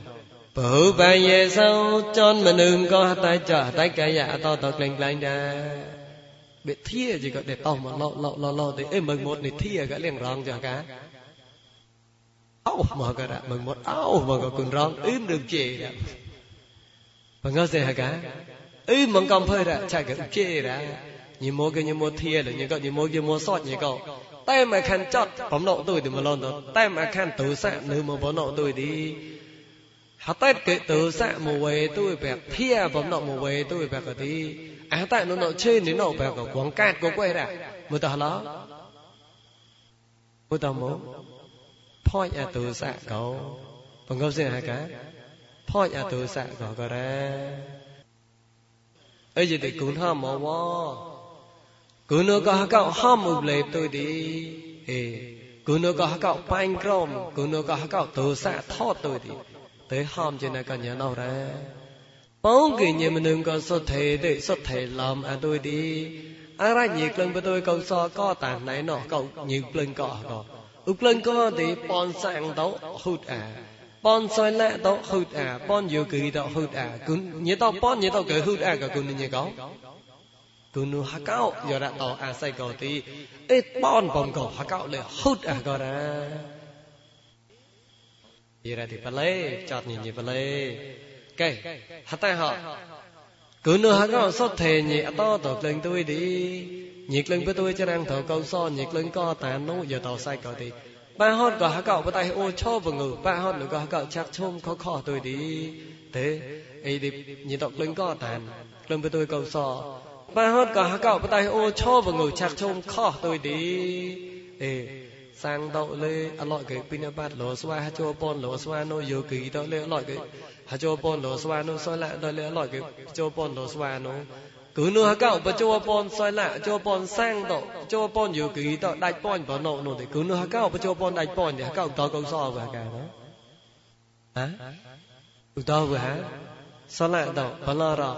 Bự bà về sau cho mình đừng có tay chờ tay cả dạ to tật lèng lèng ra bị thia gì gọi để tàu mà lo lo lo thì em mừng một này thia cái liền rong cho cá áo mà cái đã, mừng một áo mà cái quần rong im được chê đã. Mà gì hả cá im mừng công phơi đã chạy cái chê đã. Như mua cái như mua thia là như cậu như mua cái mua sọt như cậu tay mà khăn chót bấm nộ tôi thì mà lon tay mà khăn tử sạ, nữ mà bấm nộ tôi đi. Hả, tay cái tử sạ, mùa về tôi bẹp thia bấm nộ mùa về tôi bẹp cái tí 아따 너너 체니 너 배고 광갓 고고해라 무더라 무더모 phoi à tu sạ cầu bằng câu xin hả cả phoi à tu sạ cầu có ra. Ấy gì thì cũng ham mà wo cũng nữa có cậu ham một tôi đi. Ê cũng nữa có cậu banh crom cũng nữa có cậu tu sạ thọ tôi đi. Tới ham trên này cả nhà nào đấy បងគិញមនុងក៏សុទ្ធេទេសុទ្ធេឡំអត់ទុយទីអរញីក្លឹងបទុយកោសក៏តាណៃណោះកោញីក្លឹងក៏ក៏ឧក្លឹងក៏ទីបនសាំងទៅហូតអាបនសលទៅហូតអាបនយោគីទៅហូតអាគុណញីទៅបនញីទៅក៏ហូតអាក៏គុណញីក៏គុណហកោយោរ៉ាតអាស័យក៏ទីអេបនបំក៏ហកោលេហូតអាក៏រ៉ាយរ៉ាទីបលេចតញីបលេ kê hatai họ, cứ nữa hắn có so thề nhị to tổ lên tôi đi. Nhiệt lên với tôi cho đang thở câu so, nhiệt lên co tàn nấu giờ tàu sai cờ thì ba hot của hắn cậu bắt tay ô cho vừa ngừ ba hot nữa của hắn cậu chặt chôm khó khó tôi đi. Thế ấy đi nhị tộc lên co tàn lên với tôi câu so. Ba hot của hắn cậu bắt tay ô cho vừa ngừ chặt chôm khó tôi đi. Ê, sang đậu lê à, ăn cái pin bát lúa xoa cho bon lúa xoa nô yêu kỳ đó lê à, loại cái cho pon lo soi no soi đòi lẽ lòi cái cho pon lo soi no cứ nửa cậu và cho pon soi lạ cho pon sang tọ cho pon dự kỳ tọ đại pon bỏ nộ nổ thì cứ nửa cậu và cho pon đại pon thì cậu tọ câu so và cả đó. Hả? Tọ hả? Soi lạ tọ bỏ lo rồi.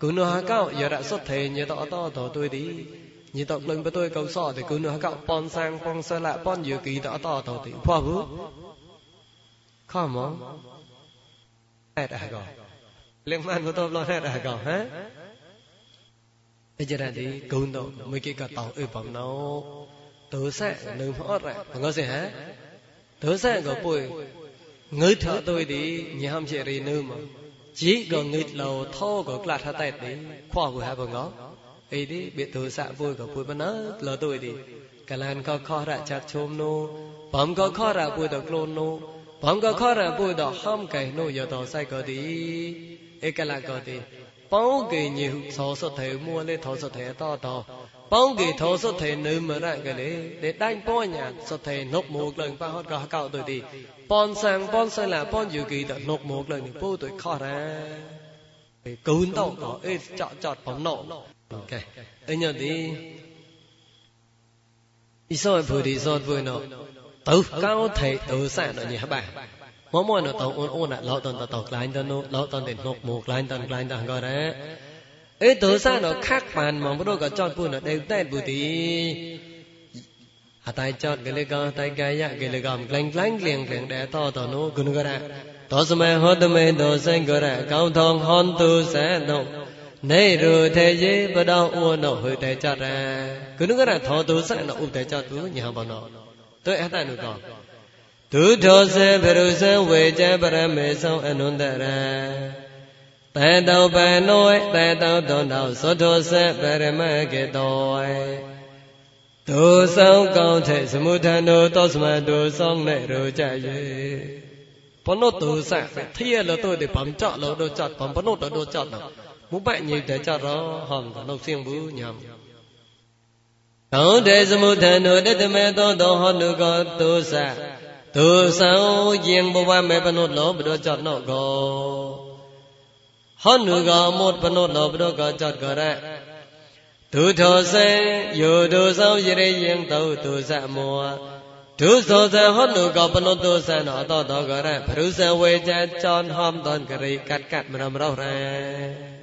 Cứ nửa cậu giờ đã xuất thế, nhớ tọ to tọ tôi đi. Như tộc lưng với tôi câu sọ thì cứ nửa cậu pon sang, pon soi lạ pon dự kỳ tọ to tọ thì pha vú không không Aragon. À Lengman của tôi lo hết à Aragon hả? Bây giờ đi cùng đâu mấy cái cả tàu ư bằng nó tớ sẽ nâng hót ra. Bằng gì hả? Tớ sẽ gọi bùi ngứa thở tôi đi, nhà ham chị rì nư mà chỉ có nghịch lầu thô có lạt hạ tẹt đi, khoa vừa hai bằng ngó đi, bị tớ xạ vui có bùi bằng nó, lỡ tôi đi cả làn có khó ra chặt chôm nô, bấm có khó ra bùi được lôn nô bằng cái khó ra bùi đó ham cái nô giờ đó sai cái đi cái là cái đi bao cái nhiều thọ số thể mua lên thọ số thể to to. Bao cái thọ số thể nữ mà ra cái đấy để đánh bao nhà, số thể nộp một lần ba hót cả cậu tôi đi. Bon sang bon sang là bon dự kỳ đó nộp một lần thì bùi tôi khó ra cái cún tàu đó ê chọt chọt bóng nộ đi Ý sao em vừa đi giọt vừa nọ ទៅកោថេឧសៈដូចញ៉ាបាមកមកនៅតអូនអូនឡោតនតតក្លាញ់តនោះឡោតនទីនោះមកក្លាញ់តនក្លាញ់តក៏រ៉ាអេទោសានខាក់បានមកព្រោះក៏ចតពុនដេវតែពុទីអតៃចតកលិកោតៃកាយកលិកោក្លែងក្លែងក្លៀងក្លៀងដែលតតនោះគុណក៏រ៉ាតសមេហតមេតសែងក៏រ៉ាកោថងហនទុសែនោះនៃរុទេយេបដោអួននោះហុតេចតរ៉ាគុណក៏រ៉ាថោទុសែនោះឧបតេចតពុញ៉ាបណោ တုအတနုကောဒုထောစေဘရုစံဝေကြပရမေဆောင်အနုတရံတေတောပနောတေတောတောတောသောထောစေပရမကေတောဒုဆောင်ကောင်းတဲ့စမုထံတို့သောစမတုဆောင်နေရူကြယေဘနောတုစထည့်ရလို့တို့ဒီဗမ်ကြလို့တို့ကြဗမ်ဘနောတို့တို့ကြတော့မုပညိတကြတော့ဟောနှုတ်ဆင်းဘူးညံသောတေသမုထံတို့တတမေသောသောဟောတုကောသုစသုဆောင်ယင်ဘဝ កោទេសមុទ្ធនុដិតមេតោតោហនុកោទោសៈទោសោជាងបវមេបនុលោបដោចតណោកោហនុកោមុតបនុលោបដោកោចតកោរៈទុធោសេយោទោសោយរិយិងតោទោសៈមោទុសោសេហនុកោបនុទោសៈណោតោតោកោរៈព្រុសវេចចនហំតនករិកាត់កាត់មរមរោរ៉ា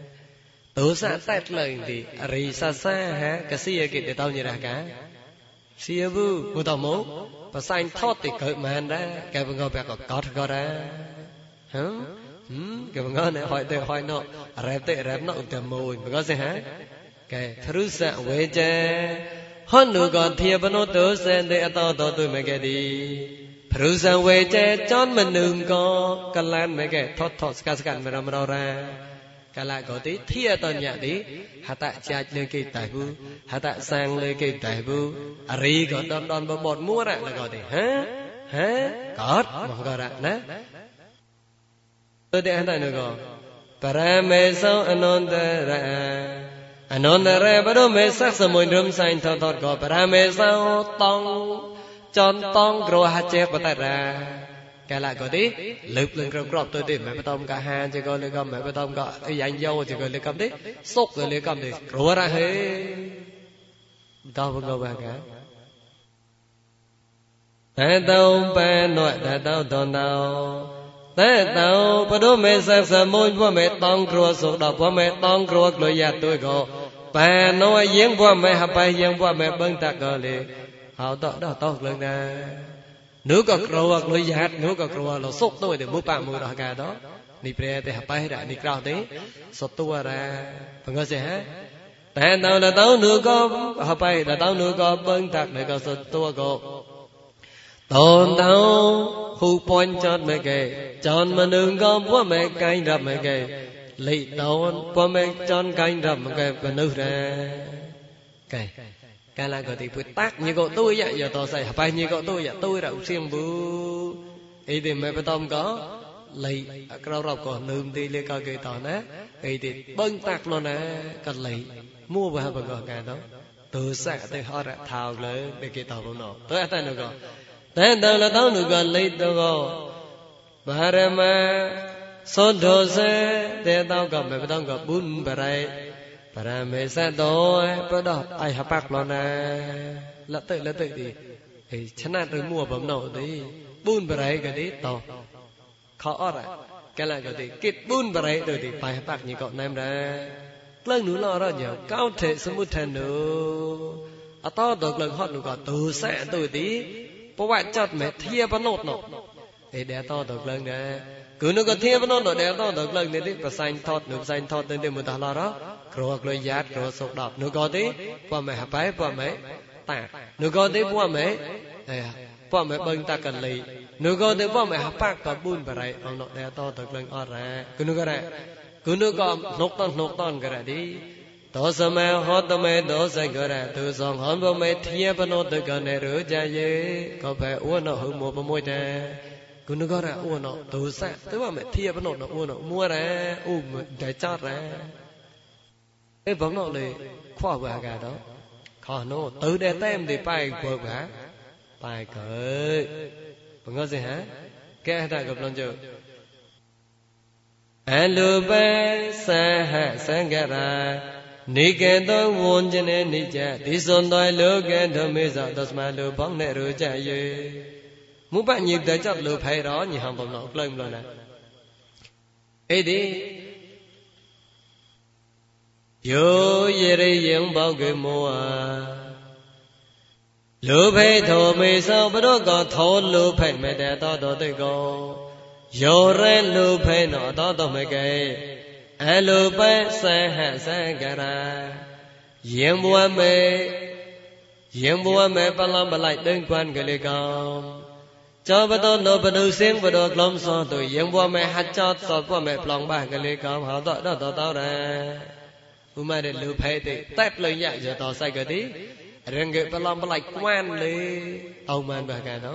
dosa tak lain di risa saha kasia ke te tau nyerah ka sia bu mu tau mu pa sain thot te ko man da ka bu ngo pa ko ko ko da hả hmm ka bu ngo ne hoi te hoi no rap te rap no te mu bu ko se ha ka thru sa we je hon nu ko thia bu no to sen te ato to tu me ke di ព្រោះសវេចេចនមនុស្សក៏កលានមកេថតថតស្កាស្កានមរមររ៉ា កាលកោទីធិយតញ្ញតិហតចាចលើគេតៃបុហតសាងលើគេតៃបុអរីក៏ដំដំបបតមួរលកោទីហេហេកតមកករណាទៅតែអន្តនុកោបរមេសោអនន្តរៈអនន្តរៈបរមេសក្សមួយរំសៃថតតក៏បរមេសោតងចនតងក្រហចេបតរា កាលក៏ទេលើកលឹងក្របក្របទៅទេមិនបតំកាហាជាក៏លើកមិនបតំក៏អីយ៉ាងយោជាក៏លើកទេសុកក៏លើកទេរវរហេតោបកបកាតេតោបែណោតេតោតនោតេតោបរមេសសមួយពមេតងគ្រួសុដល់ពមេតងគ្រួក្លយាទុយក៏បែណោយាងពមេហបៃយាងពមេបឹងតកលេហៅតោតោក្លឹង nếu có rùa lối giạt nếu có rùa lo sốt tôi để mua bạc mua đó cả đó ni pre te hapai ra ni krao te ra bằng ngơ sẽ tại tao là tao nữa có hapai là tao nữa có bưng tạc để có sotua có tôn tao khu pon cho mẹ kề chọn mà đừng có búa mẹ canh ra mẹ kề lị tôn búa mẹ chọn canh ra mẹ kề và nữ ra kề kala goti pu tak nyi go tu ya yo to sai pa nyi go tu ya tu ra usiang bu e de me pa tom ko lei krau rau ko num ti le ka ke to na e de bang tak lo na ka lei mua ba ba go ka to tu sa te ho ra thao le de ke to lo no to ta no ko ten ta la tong nu ko lei to ko ba ra ma သောတောစေတေတောကမေပတောကဘုံပရိုင် ပရမေသတောပဒအိုင်ဟပကလနာလတ်တိတ်လတ်တိတ်ဒီไอ้ชนะตมัวบ่มนอติปุ้นบะไรกะดิตองขออดกะละกะดิกิดปุ้นบะไรตติปายปักนี่ก็นําได้กลึงหนูลอรอญาก้าวเถสมุทันโนอตอตอกลึงฮอดหนูก็ดูแสตติปวะจัดแม้เทียบนอดเนาะไอ้เดตอตอกลึงนะกูนูก็เทียบนอดเนาะเดตอตอกลึงนี่ติประสานทอดหนูประสานทอดติมุตะลอรอ គុណក៏ធាបណោតណោដែរតតក្លឹងនេះទីប្រសាញ់ថតនូប្រសាញ់ថតទៅទីមុតឡរក្រក្លុយយ៉ាតក្រសុកដប់នោះក៏ទេពមេហបែពមេតានោះក៏ទេពមេអេពមេបឹងតាកលីនោះក៏ទេពមេហបាក់បប៊ុនបរៃអងណតែតតក្លឹងអរ៉ាគុណក៏រ៉ាគុណក៏នុកតនុកតនក៏រ៉ាទី သောစမေဟောတမေသောစကရသူဆောင်ဟောဘမေထီယပနောတကနေရကြယေကောဖေဝနဟုမောပမွေတေกุนกระอ้วนโตสะตัวว่าไม่เทียบ ទេវងណោលេខ្វះបាកាដោខោណូទៅដែលតែមទីបាយបើបាបាយកែបងសិហាកែតាក៏ប្លន់ជើអនុបេសាហសង្ករានិកេតោវុញ្ជនេនិច្ចទីសុនតយលោកេធមេសតស្មាលោបងអ្នករចយេមុបញិតចតលោផៃរញហំបំណោក្លែងម្លណាអីទី ယောယရိယံဘောက်ကမောဟာလောဘိသောမေသောပရောကောသောလောဘိမတေသောတောတိကောယောရဲလောဘိနောသောတမကေအလောပသဟသံကရာယံဘဝမေယံဘဝမေပလံပလိုက်တင်ကွန်ကလေးကောင်ကြောပတောနောပနုစင်ပရောကလမ်သောတုယံဘဝမေဟัจจသောပမေပလောင်ဘာကလေးကောင်ဟောတောတောတောရံ ឧមារិលុភេតិតែបលញយតសៃកតិរងេបឡំប្លាច់ក្វានលេអោម៉ានបាកាណោ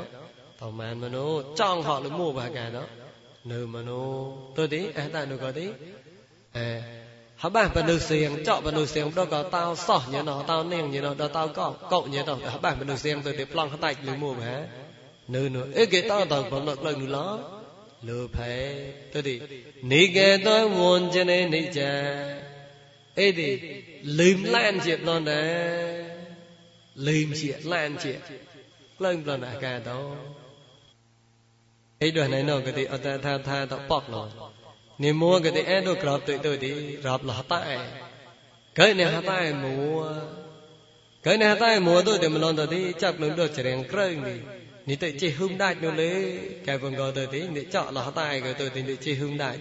តោម៉ានមនោចង់ហកលមោបាកាណោនៅមនោទុតិអតនុកតិអេហបាបនុសៀងចកបនុសៀងដកតោសោះញណោតោនាងញណោដតោកោកោញណោហបាបនុសៀងទៅទីប្លង់តាច់លមោបានៅនៅអេកេតោតោបំណត់លើនុឡោលោភេទុតិនិកេតោវុញ្ជនេនិច្ចា អីទេលឹមឡានជាប្លន់ណាលឹមជាឡានជាក្លែងប្លន់អាកាតោអីដូចណៃណូកតិអតថាថាតបកលោនិមួកតិអេដូចក្របទុយទុយទីរាប់លហតឯកើនេះហតឯមួកើនេះហតឯមួទុយតែមិនលន់ទៅទីចាប់នឹងដូចច្រៀងក្រឹងនេះនេះទៅជិះហឹមដាច់នោះលេកែវងកទៅទីនេះចောက်លហតឯក៏ទៅទីនេះជិះហឹមដាច់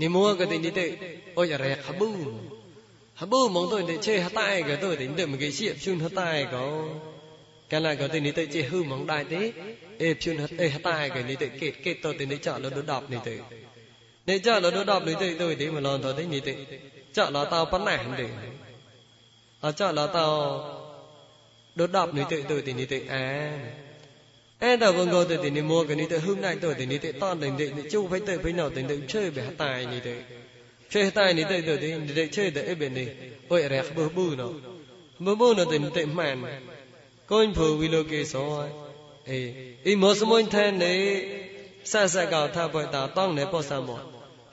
นี่มัวก็ที่นี่แต่โอ้ยอะไรฮับูฮับูมองตัวนี่เชฮตายก็ตัวที่นี่มันก็เสียบชุนฮตายก็กันละก็ที่นี่แต่เจหุมมองได้ทีเอฟชุนเอฮตายก็นี่แต่เกตเกตตัวที่นี่เจาะละดอกนี่แต่นี่เจาะละดอกนี่แต่ตัวที่มันลองตัวที่นี่แต่เจาะละตาปัญหานี่เอาเจาะละตาดอกนี่แต่ตัวที่นี่แต่อ่า ឯតើបងកោទៅទីនេះមកកនេះទៅហឹមណៃទៅទីនេះទៅតនទៅនេះជុបៃទៅបៃណោទៅទៅជើបៃតាយនេះទៅជើតាយនេះទៅទៅទីនេះទៅជើទៅអីបេនេះអូយរះប៊ឺប៊ឺណោប៊ឺប៊ឺណោទៅទៅម៉ានកូនភូវិលគេសោអេអ៊ីមោសមុនថែនេះសាសកោថាបើតាតងណែបោះសាមក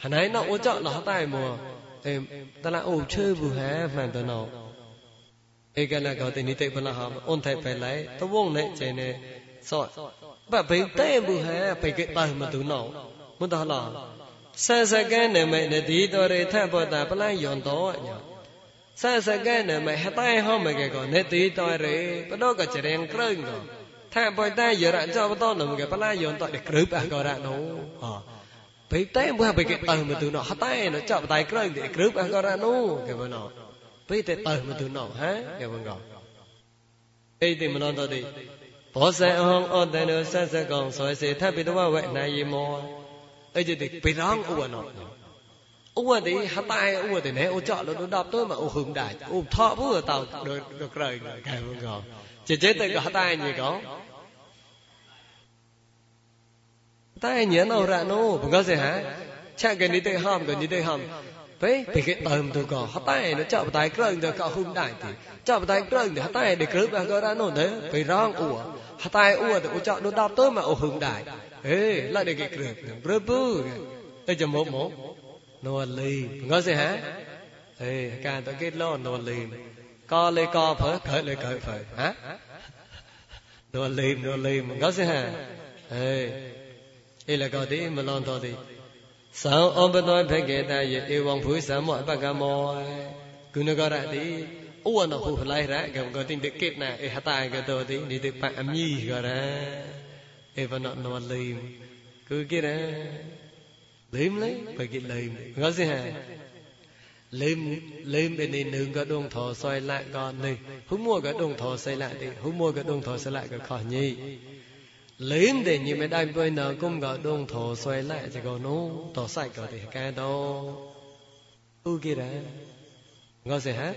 ហណៃណោអូចោលហតៃមកអេតឡាអូជើប៊ឺហាម៉ានទៅណោឯកណកោទៅនេះទៅបលហអ៊ុនថែបែឡៃតវងណែចេណែ sot pa bei tae mu ha bei ke tae ma tu no mun ta la sa sa kan na mai na di to re tha pa ta pa lan yon to nya sa sa kan na mai ha tae ho ma ke ko ne di to re pa do ka jreng kreung ko tha pa ta yo ra cho pa to no ke pa lan yon to de kreu pa ko ra no ha បៃតេបើបៃកេតើមទុណោះតែណចាប់តៃក្រឹងទីគ្រឹបអករណូគេបងណោបៃតេតើមទុណោះហេគេបងកោអីទីមឡនតទី ဘောဇန်ဟောအောတန်တို့ဆက်ဆက်ကောင်ဆိုစေထပ်ပိတဝဝဲနာယီမောအဲ့ဒီပိရန်ဥဝနောឧបតិហតៃឧបតិណែអូចកលនដប់ទៅមកអូហឹមដាច់អូថោពូតោដល់ក្រៅកែមកងចេចេទៅក៏ហតៃញីកងតែញញអរណូបង្កសិហាឆកនិតិហំក៏និតិហំ ពេពីគេតើមទៅក៏ហតែនៅចាប់តែក្រឹងទៅក៏ហ៊ុំដែរទីចាប់តែក្រឹងទៅហតែដែលក្រឹបក៏រ៉ានោះទៅពីរងអ៊ូហតែអ៊ូទៅអ៊ូចាប់ដូចដល់ទៅមកអ៊ូហ៊ុំដែរហេឡាដែលគេក្រឹបព្រឺពូទៅចាំមកមកនរលីងើសិហាហេការទៅគេលោនរលីកលេកផើកើលេកើផើហានរលីនរលីងើសិហាហេអីលកទីមឡនតទី သံဩပသောဘဂေတယေဧဝံဘူသမောအပကမောဂုဏကရတိဩဝနဟုဖလိုက်ရကံကတိတေကိတနာဧဟတာကတောတိနိတိပအမိကရဧဝနနဝလိမကုကိရလိမလိဘဂိလိမငါစိဟံលេមលេមឯនេះនឹងក៏ដងធោសយលៈក៏នេះហុំមួក៏ដងធោសយលៈទេហុំមួក៏ដងធោសយលៈក៏ខុសញី lende ni me dai boi na kum ga dong tho soi lai ji go no to sai ko de ka do u ki ra ngo se ha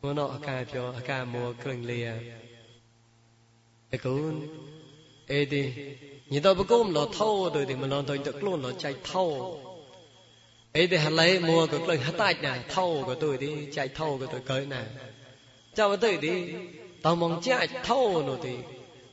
ngo no aka pyo aka mo kring le ya e kun e di ni do bu kum lo tho do lo do do klon lo chai tho e di ha lai mo ko kling ha tai na tho ko tôi đi chai tho ko tôi cởi na cha tôi đi. Tao mong chai tho no đi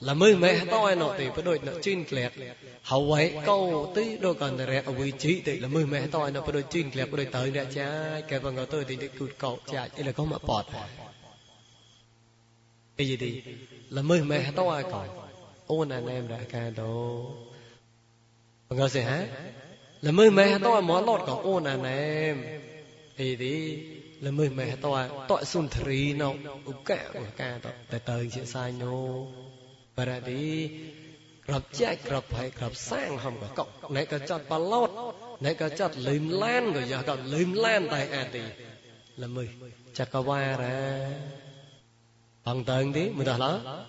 lời của câu đủ bọt câu được câu của câu được câu của thì mình lo thôi thì đã cọt lần còn cái là có thì cái là có thì cái câu cậu chạy cởi thì ni tới kết này hát tàu ai kết này hát tàu ai mùa ăn lót tàu thì bạ sắc so ai à. là mới mẹ hát tàu ai nọ thì phải đôi nọ chín kẹt hậu vậy câu tí đôi còn là rẹt ở vị trí thì là mới mẹ hát tàu ai nọ phải đôi chín kẹt phải đôi tới ra cha cái bằng ngồi tôi thì? cái câu cậu chạy đây là có mà bọt cái gì thì là mới mẹ hát tàu ai còn ôn anh em đã ca đồ bằng ngồi sẽ hát là mới mẹ tôi mỏ lọt có ôn à em thì đi là mới mẹ tôi tội sun thri nó ục cả của ca tội tại tới chuyện sai nô và ra đi gặp chạy gặp phải gặp sang không có cọc nãy có chặt bà lót nãy có chặt lim lan rồi giờ có lim lan tại à thì là mới chặt có qua ra. Bằng tầng đi mình đã đó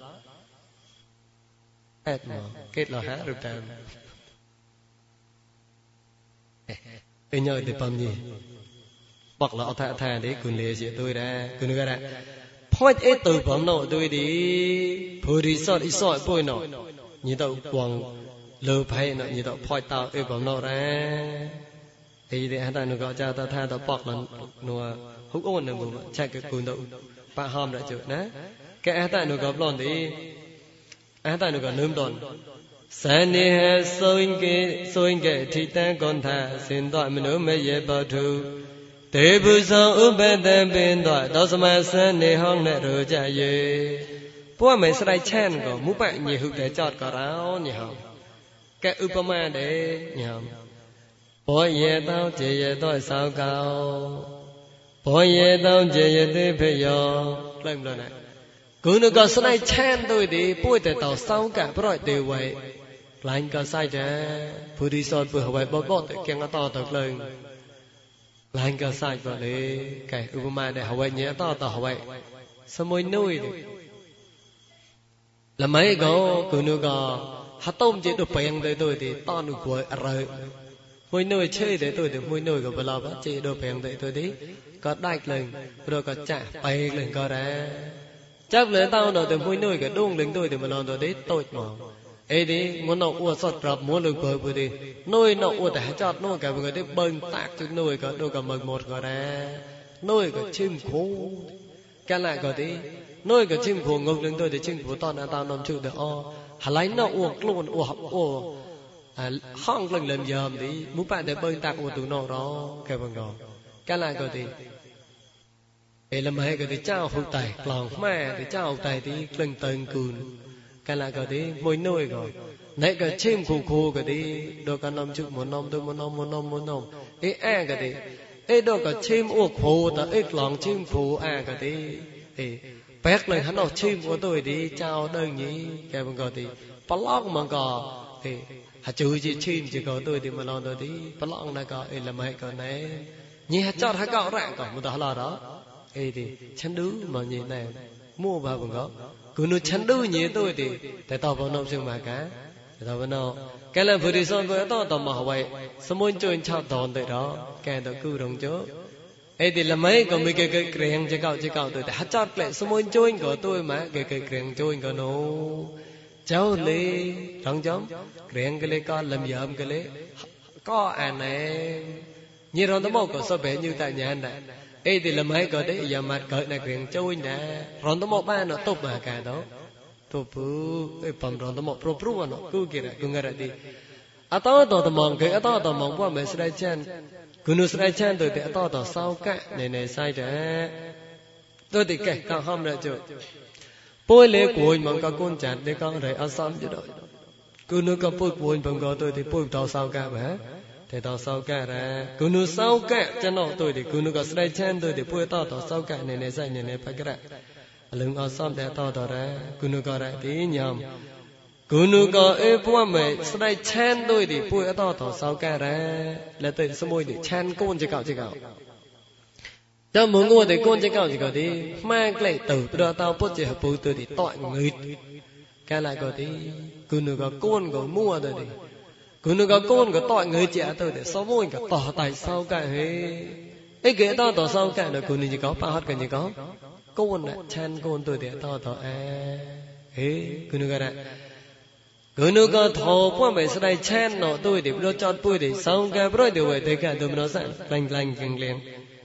kết mà kết là hát được tầm cái nhờ thì bầm gì hoặc là thà thà để cứ lệ sẽ tôi ra cứ nữa ra point từ phẩm nội tôi đi phơi đi sọt đi nội. Như tàu quăng lơ phải nội như tàu point tàu ấy nội ra. Thì để anh ta nó cha ta tha ta bọc là nó hút ôn nó chạy cái cùn tàu bà hòm đã chửi nè cái anh ta nó lon thì anh ta nó nôm đòn. Sen ni he soin ke soin ke thi ta con tha sin tội mình nữa mới dễ bao တေဘုဇံဥပတံပင်တော်သောစမစနေဟောင်းနဲ့ရောကြယေပွားမယ်စရိုက်ချန်ကိုမူပညေဟုတဲ့ကြောက်ကြရောညဟောင်းကဲဥပမာတဲ့ညဟောင်းဘောယေတောင်းကျေယေတော့ဆောက်ကောင်ဘောယေတောင်းကျေယေသေးဖေယောလိုက်မလို့နဲ့គុណក៏ស្នៃឆានទៅទីពួយតែតសោកប្រយទេវៃ lain ka sai de puri sot pu hawai bot bot ke nga to to kleng lain ka sai ba le kai upama de hawai nya to to hawai samoi noi de la mai go ku nu go ha tom je do payang de to de ta nu ko ara môi nôi chơi để tôi để môi nôi của bà lò bác chị đồ phèn để tôi đi. Có đạch lên rồi có chả bay lên có ra. Chắc lên tao nó từ môi nôi cái đông lên tôi thì mà lo tôi đấy tôi mà អីទេមុនអួសតប្រាប់មុនលើបើពុទេនុយណអួតែចតនោះក៏បើទេបើតាក់ទៅនុយក៏ដូចក៏មកមកក៏ដែរនុយក៏ឈឹមគ្រូកាលក៏ទេនុយក៏ឈឹមគ្រូងងនឹងទៅទៅឈឹមគ្រូតនតានំជុទៅអហឡៃណអួខ្លួនអួអួហងលឹងលឹមយ៉ាមទីមុបតែបើតាក់អួទូណរកែបងកកាលក៏ទេអេលម៉ែក៏ទេចៅហ៊ុតៃក្លងម៉ែទេចៅហ៊ុតៃទីក្លឹងតើងគូន kala ka ko nai ka chim khu khu ka do ka nam chu do mo nom mo e a ka e do ka chim u khu ta e klong chim khu a ka e bẹt lên hắn nó chim của tôi đi, chào đơn nhỉ cái bằng gọi thì blog mà có thì hả chú chỉ chim chỉ có tôi thì mà lo tôi đi. Blog này có là mấy cái này nhỉ hả chót hả cọ rạng có một đó là đó. Ê thì chân đứ mà nhìn này mua vào bằng có 그는 찬도니 또디 대답번호 좀 말까 대답번호 cái vừa đi xong vừa to tò mò vậy xong muốn chơi chào đòn tới đó? Cái đó cứ đồng chỗ ấy thì là mấy còn mấy cái cái kiềng chơi cao chơi cao tôi đã hát chót lại xong muốn chơi của tôi mà? Cái cái kiềng chơi của nó cháu lê đồng chấm kiềng cái lê con, làm gì cái lê? Có à này như rồi nó bảo có sao bé như tại nhà này ఏది లమై గోడే యమత్ గోడే គ្រឿងជួយណារនតមកបានតបមកកាដោតបុអេបំរនតមកព្រោះព្រោះណគូគេរគងរតិអតតតមកគេអតតមកពួកមេស្រ័យចានគុណស្រ័យចានទៅតែអតតសោកៈណែណែសៃដែរទៅទីកែកហមរជពួយលេគួយមកកកូនចានទេកងរៃអសំជិដោគុណក៏ពួយពួយបង្កទៅទីពួយតោសោកៈបាទ thế đó sau cả ra? Cú nu sau cả cho nó tôi thì cú nu có sai chen tôi thì bùi to to sau cả này này sai này này phải cái ra lưng ở xong để to to ra cú nu có ra tí nhầm. Cú nu có ê bùa mày sai chen tôi thì bùi to to sau cả ra. Là tôi số môi thì chen côn chỉ cạo chỉ cạo cho muốn ngồi thì côn chỉ cạo chỉ cạo đi mang lại từ đó, tao bớt chỉ hợp bùi tôi thì tội người. Cái lại có đi cú nu có côn, có mua rồi đi cứ nó có con có tội người trẻ tôi để sao môi cả tỏ tại sao cả hề ấy ghế tao tỏ sao cả được cứ chỉ có ba hết cái gì có. Con này chan con tôi để tao tỏ à hề e. cứ nó này. Cứ nó có thọ qua mấy cái này chan nó tôi để nó chọn tôi để sau cả rồi điều về thế cả tôi nó sẽ lành lành lành liền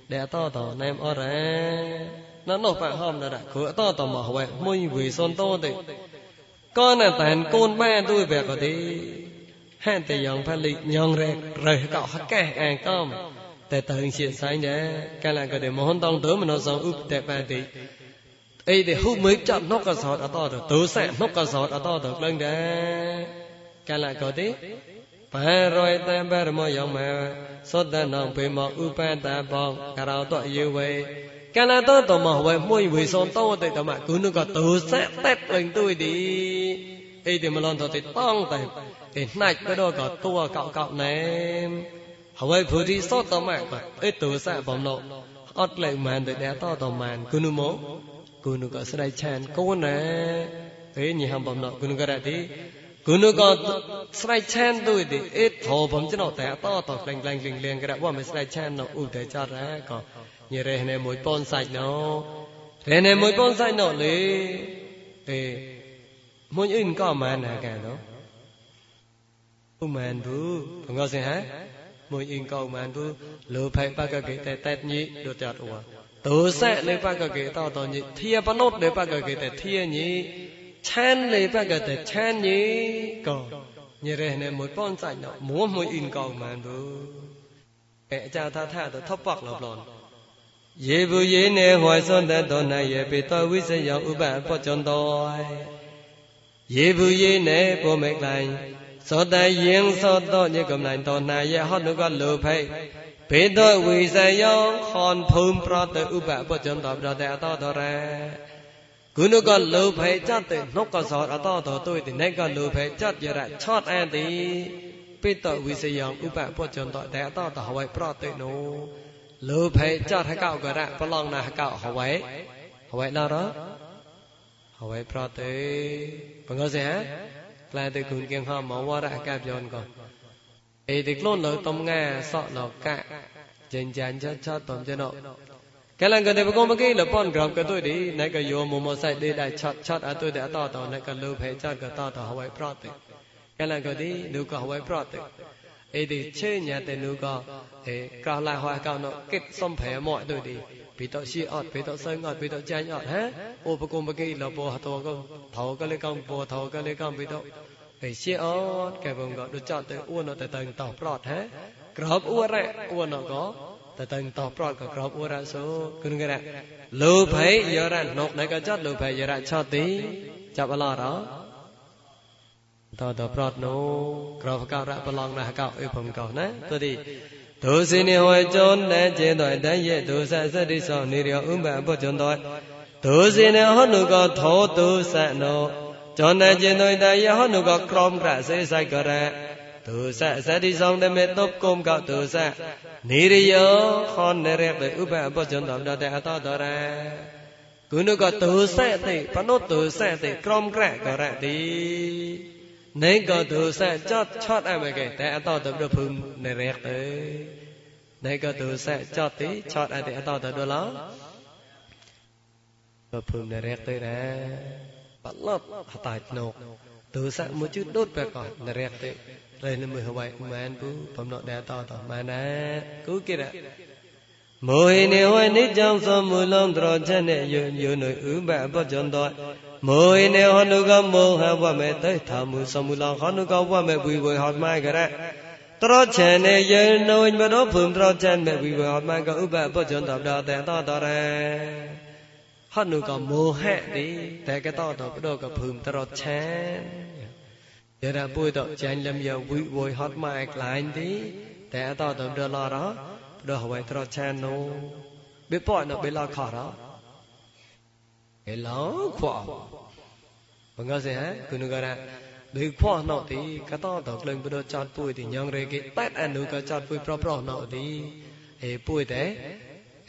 để tao tỏ nem ở ra nó nộp phải hôm rồi đã cứ tao tỏ mà vậy môi vì son to thì con là tàn côn ba tôi về có đi. ហានតែយ៉ងផលិញងរែករើកោហកែអែកំតែតើងជាសៃដែរកាលក៏តែមហនតងទៅមនោសងឧបតេបានតិអីទេហុមើចាប់ណុកកសោតអតទៅទោសែណុកកសោតអតទៅក្លឹងដែរកាលក៏ទេបានរយតែបរមយ៉ងមកសុទ្ធណងពេលមកឧបតបងករោតយេវេកាលតតមកវេមួយវិសនតទៅតមកគុណក៏ទោសែតែក្លឹងទុយទីអីទេមឡនទៅតងតែទេណាច់ក៏ដល់ក៏តួកោកោណែហើយពុទ្ធិសតមកអេទុសៈបំណោអត់លែងមិនទៅដែរត ê nạch cái đồ có tua cạo cạo này hỏi phụ đi sốt tao mạng mà. Ê tử xạ bóng lộ. Ọt lệ màn để đá tao màn. Cứ nu mố. Cứ có sợi chèn. Cô nè. Ê nhị hàm bóng lộ. Cứ có sợi chèn tôi đi. Ê, thổ bóng chứ nó té to to lành lành liền liền cái đã qua sợi chèn nó. U để cho ra còn như thế này mỗi con sạch nó. Thế này mỗi con sạch nó lấy ê mỗi in có mà nè cả nó. ណាកែណោឧមានបុបង្កសិនហ่าមួយអ៊ីងកោមានបុលោផៃបកកេតែតែញីដូចតអួទោសៈលេបកកេតតញីធាបណុតលេបកកេតែធាញីឆានលេបកតែឆានញីកោញរេណែមួយប៉ុនសាច់ណមួមួយអ៊ីងកោមានបុអេអាចារ្យថាថាទៅថប់បកលប្លន់ယေဘူးယေနေဟောစွန်တတောနယေပိတောဝိစယောဥပပောចន្တောယေဘူးယေနေពោមេក្លែ ងសតយិងសតញិកំណៃតណាយហត់នោះក៏លោភ័យបេតវិសយោខនភូមិប្រតឧបបច្ចន្តប្រតអតតរៈគុណក៏លោភ័យចតនោះក៏សតអតតទុយទីណៃក៏លោភ័យចតយរៈឆតអន្តិបេតវិសយោឧបបច្ចន្តតែអតតហើយប្រតនោះលោភ័យចតហកោករៈប្រឡងណាហកោហើយហើយដល់រហើយប្រតបង្កសិហ៎ ក្លែទៅគុនគៀងហមវរៈកាប់យនក៏អេទីក្លូននៅតំងាសក់នៅកាចិញ្ចាញ់ចចតំចណោកលងកទេបកុំបកេលប៉ុនក្រំកទុយទីណៃកយោមមសៃដេដៃឆាត់ឆាត់អទុយតអតតណៃកលោភេចតកតតហវៃប្រតិកលងកទីនុកហវៃប្រតិអេទីឆេញាតេនុកអេក្រឡាហវកោណកិតសំភេមអទុយទី shi ọt bế tọ sân ọt bế tọ chanh ọt hả ô bà cùng bà kỳ là bồ hạt thọ cơ thọ cơ lê công bồ thọ cơ lê công bế tọ ấy shi ọt kẻ vùng gọi được chọn tới uôn nó tới tầng tỏ prọt hả grab uôn rẹ uôn nó có tới tầng tỏ prọt có grab uôn rẹ số cưng cái rẹ lưu phấy giờ rẹ nộp này cái chót lưu phấy giờ rẹ cho tí chạp bà lo đó តតប្រតណូក្រវកោរៈប្រឡងណះកោអីបំកោណាទៅទី ဒုစင်းနေဝဲကျုံတဲ့ကျင်းတော်တန်ရဲ့ဒုစစတိဆောင်နေရဥပ္ပပုကျုံတော်ဒုစင်းနေဟောနုကသောဒုစနောចនចេនុយតយហនុកក្រមក្រសេសៃករៈទុសៈសតិសងតមេតុបគុំកទុសៈនិរិយោខនរៈឧបបច្ចន្តមតតអតតរៈគុណកទុសៈតិបនុទុសៈតិក្រមក្រករៈតិ 내가 도사 젖 젖하게 내 아따 더블 품 내래게 내가 도사 젖이 젖하게 아따 더블라 품 내래게 나 발랍 하타이노 도사 무주 돛 배가 내래게 lên mười hai man bu phẩm nọ đa to to mà na cứ kia đã mỗi nếu ai nít trong số mùi lông tròn chân này yun yun nội ứ bạ bất chân tội မောဟိနေဟောနုကမောဟဝမေတိထာမူသမူလောဟောနုကဝမေဝိဝေဟောမိုင်ကရတော်ချက်နဲ့ယုံနုံမတော်ဖုံတော်ချက်နဲ့ဝိဝေဟောမိုင်ကဥပအပကြံတော်တော်တဲ့တော်တော်ရဲហត់នោះក៏មោហៈទីតែក៏តតបដក៏ភឹមត្រត់ឆានយរពុយតចាញ់លំយវិវយហត់មកឯក្លាញ់ទី តែអត់ទៅដល់ឡរដល់ហើយត្រឆាននោះបិពណបិលខរ អេឡោខ្វោបងកសិហគុណករបិខ្វោណោទីកតតក្លែងបដចតពួយទីញងរេគេតែអនុកចតពួយប្រប្រណោទីអេពួយតែ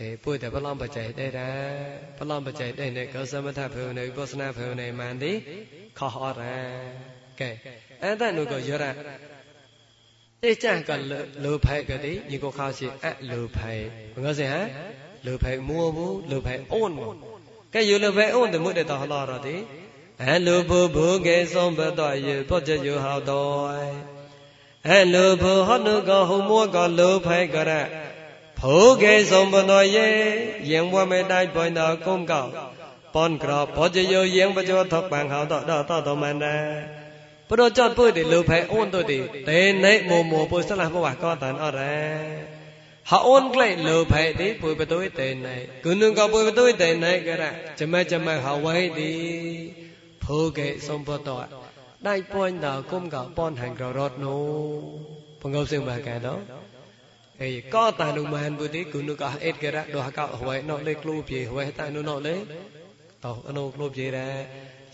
អេពួយតែបឡំបច្ច័យតែតាបឡំបច្ច័យតែនេះក៏សមថភើនៅវិបស្សនាភើនៅមានទីខោអរកែអន្តនុក៏យរៈ这讲个路路牌个的， ကဲယူလဘဲဥဒမုတေတဟလာရတိအလုဘုဘုကေဆုံးဘတော်ယေပောကြယောဟောတော်အလုဘုဟောနုကဟုမောကလောဖိုင်ကရភោកេសំបណយេយងវមេដៃបុញតកុំកោបនក្របោជយោយងបជោថកបាំងហោតតតតមណ្ណាព្រោះចតពុយទីលុភ័យអូនទុយទីទេណៃមុំមុពុស្លះបវកតានអរ៉ា haon klai lo phai ti pui pa toi te nai kunung ka pui pa toi te nai ka ra chama chama hawai ti phu ke som pa to dai point da kum ka pon hang ro rot no phungau sing ba ka to អីកតានុមានពុទ្ធិគុណកអេតកេរៈដោះកោហើយណោលេក្លូភីហើយតានុណោលេតោអនុក្លូភីរៈ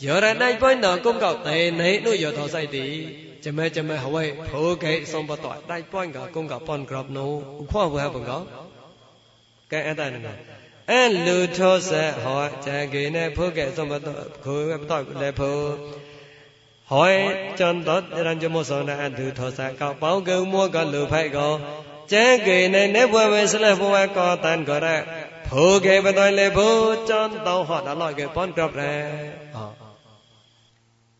យោរណៃបុញតោគុំកោតេណៃនុយោតោសៃទី ចមេចមេហវៃភោកេសំបតតៃប៉ងកកងកប៉ុនក្របនោះឧខវហបកកែអត់តែណអែលុធោសេហោចាកេណេភោកេសំបតខូបតលេភោហើយចន្ទតរញ្ញមោសនអធុធោសកបោកុមួកលុផៃកោចែកេណេណេភវេស្លេភវកោតានកោរៈភោកេបតលេភោចន្ទតោហតឡោកេប៉ុនក្របរៈអោ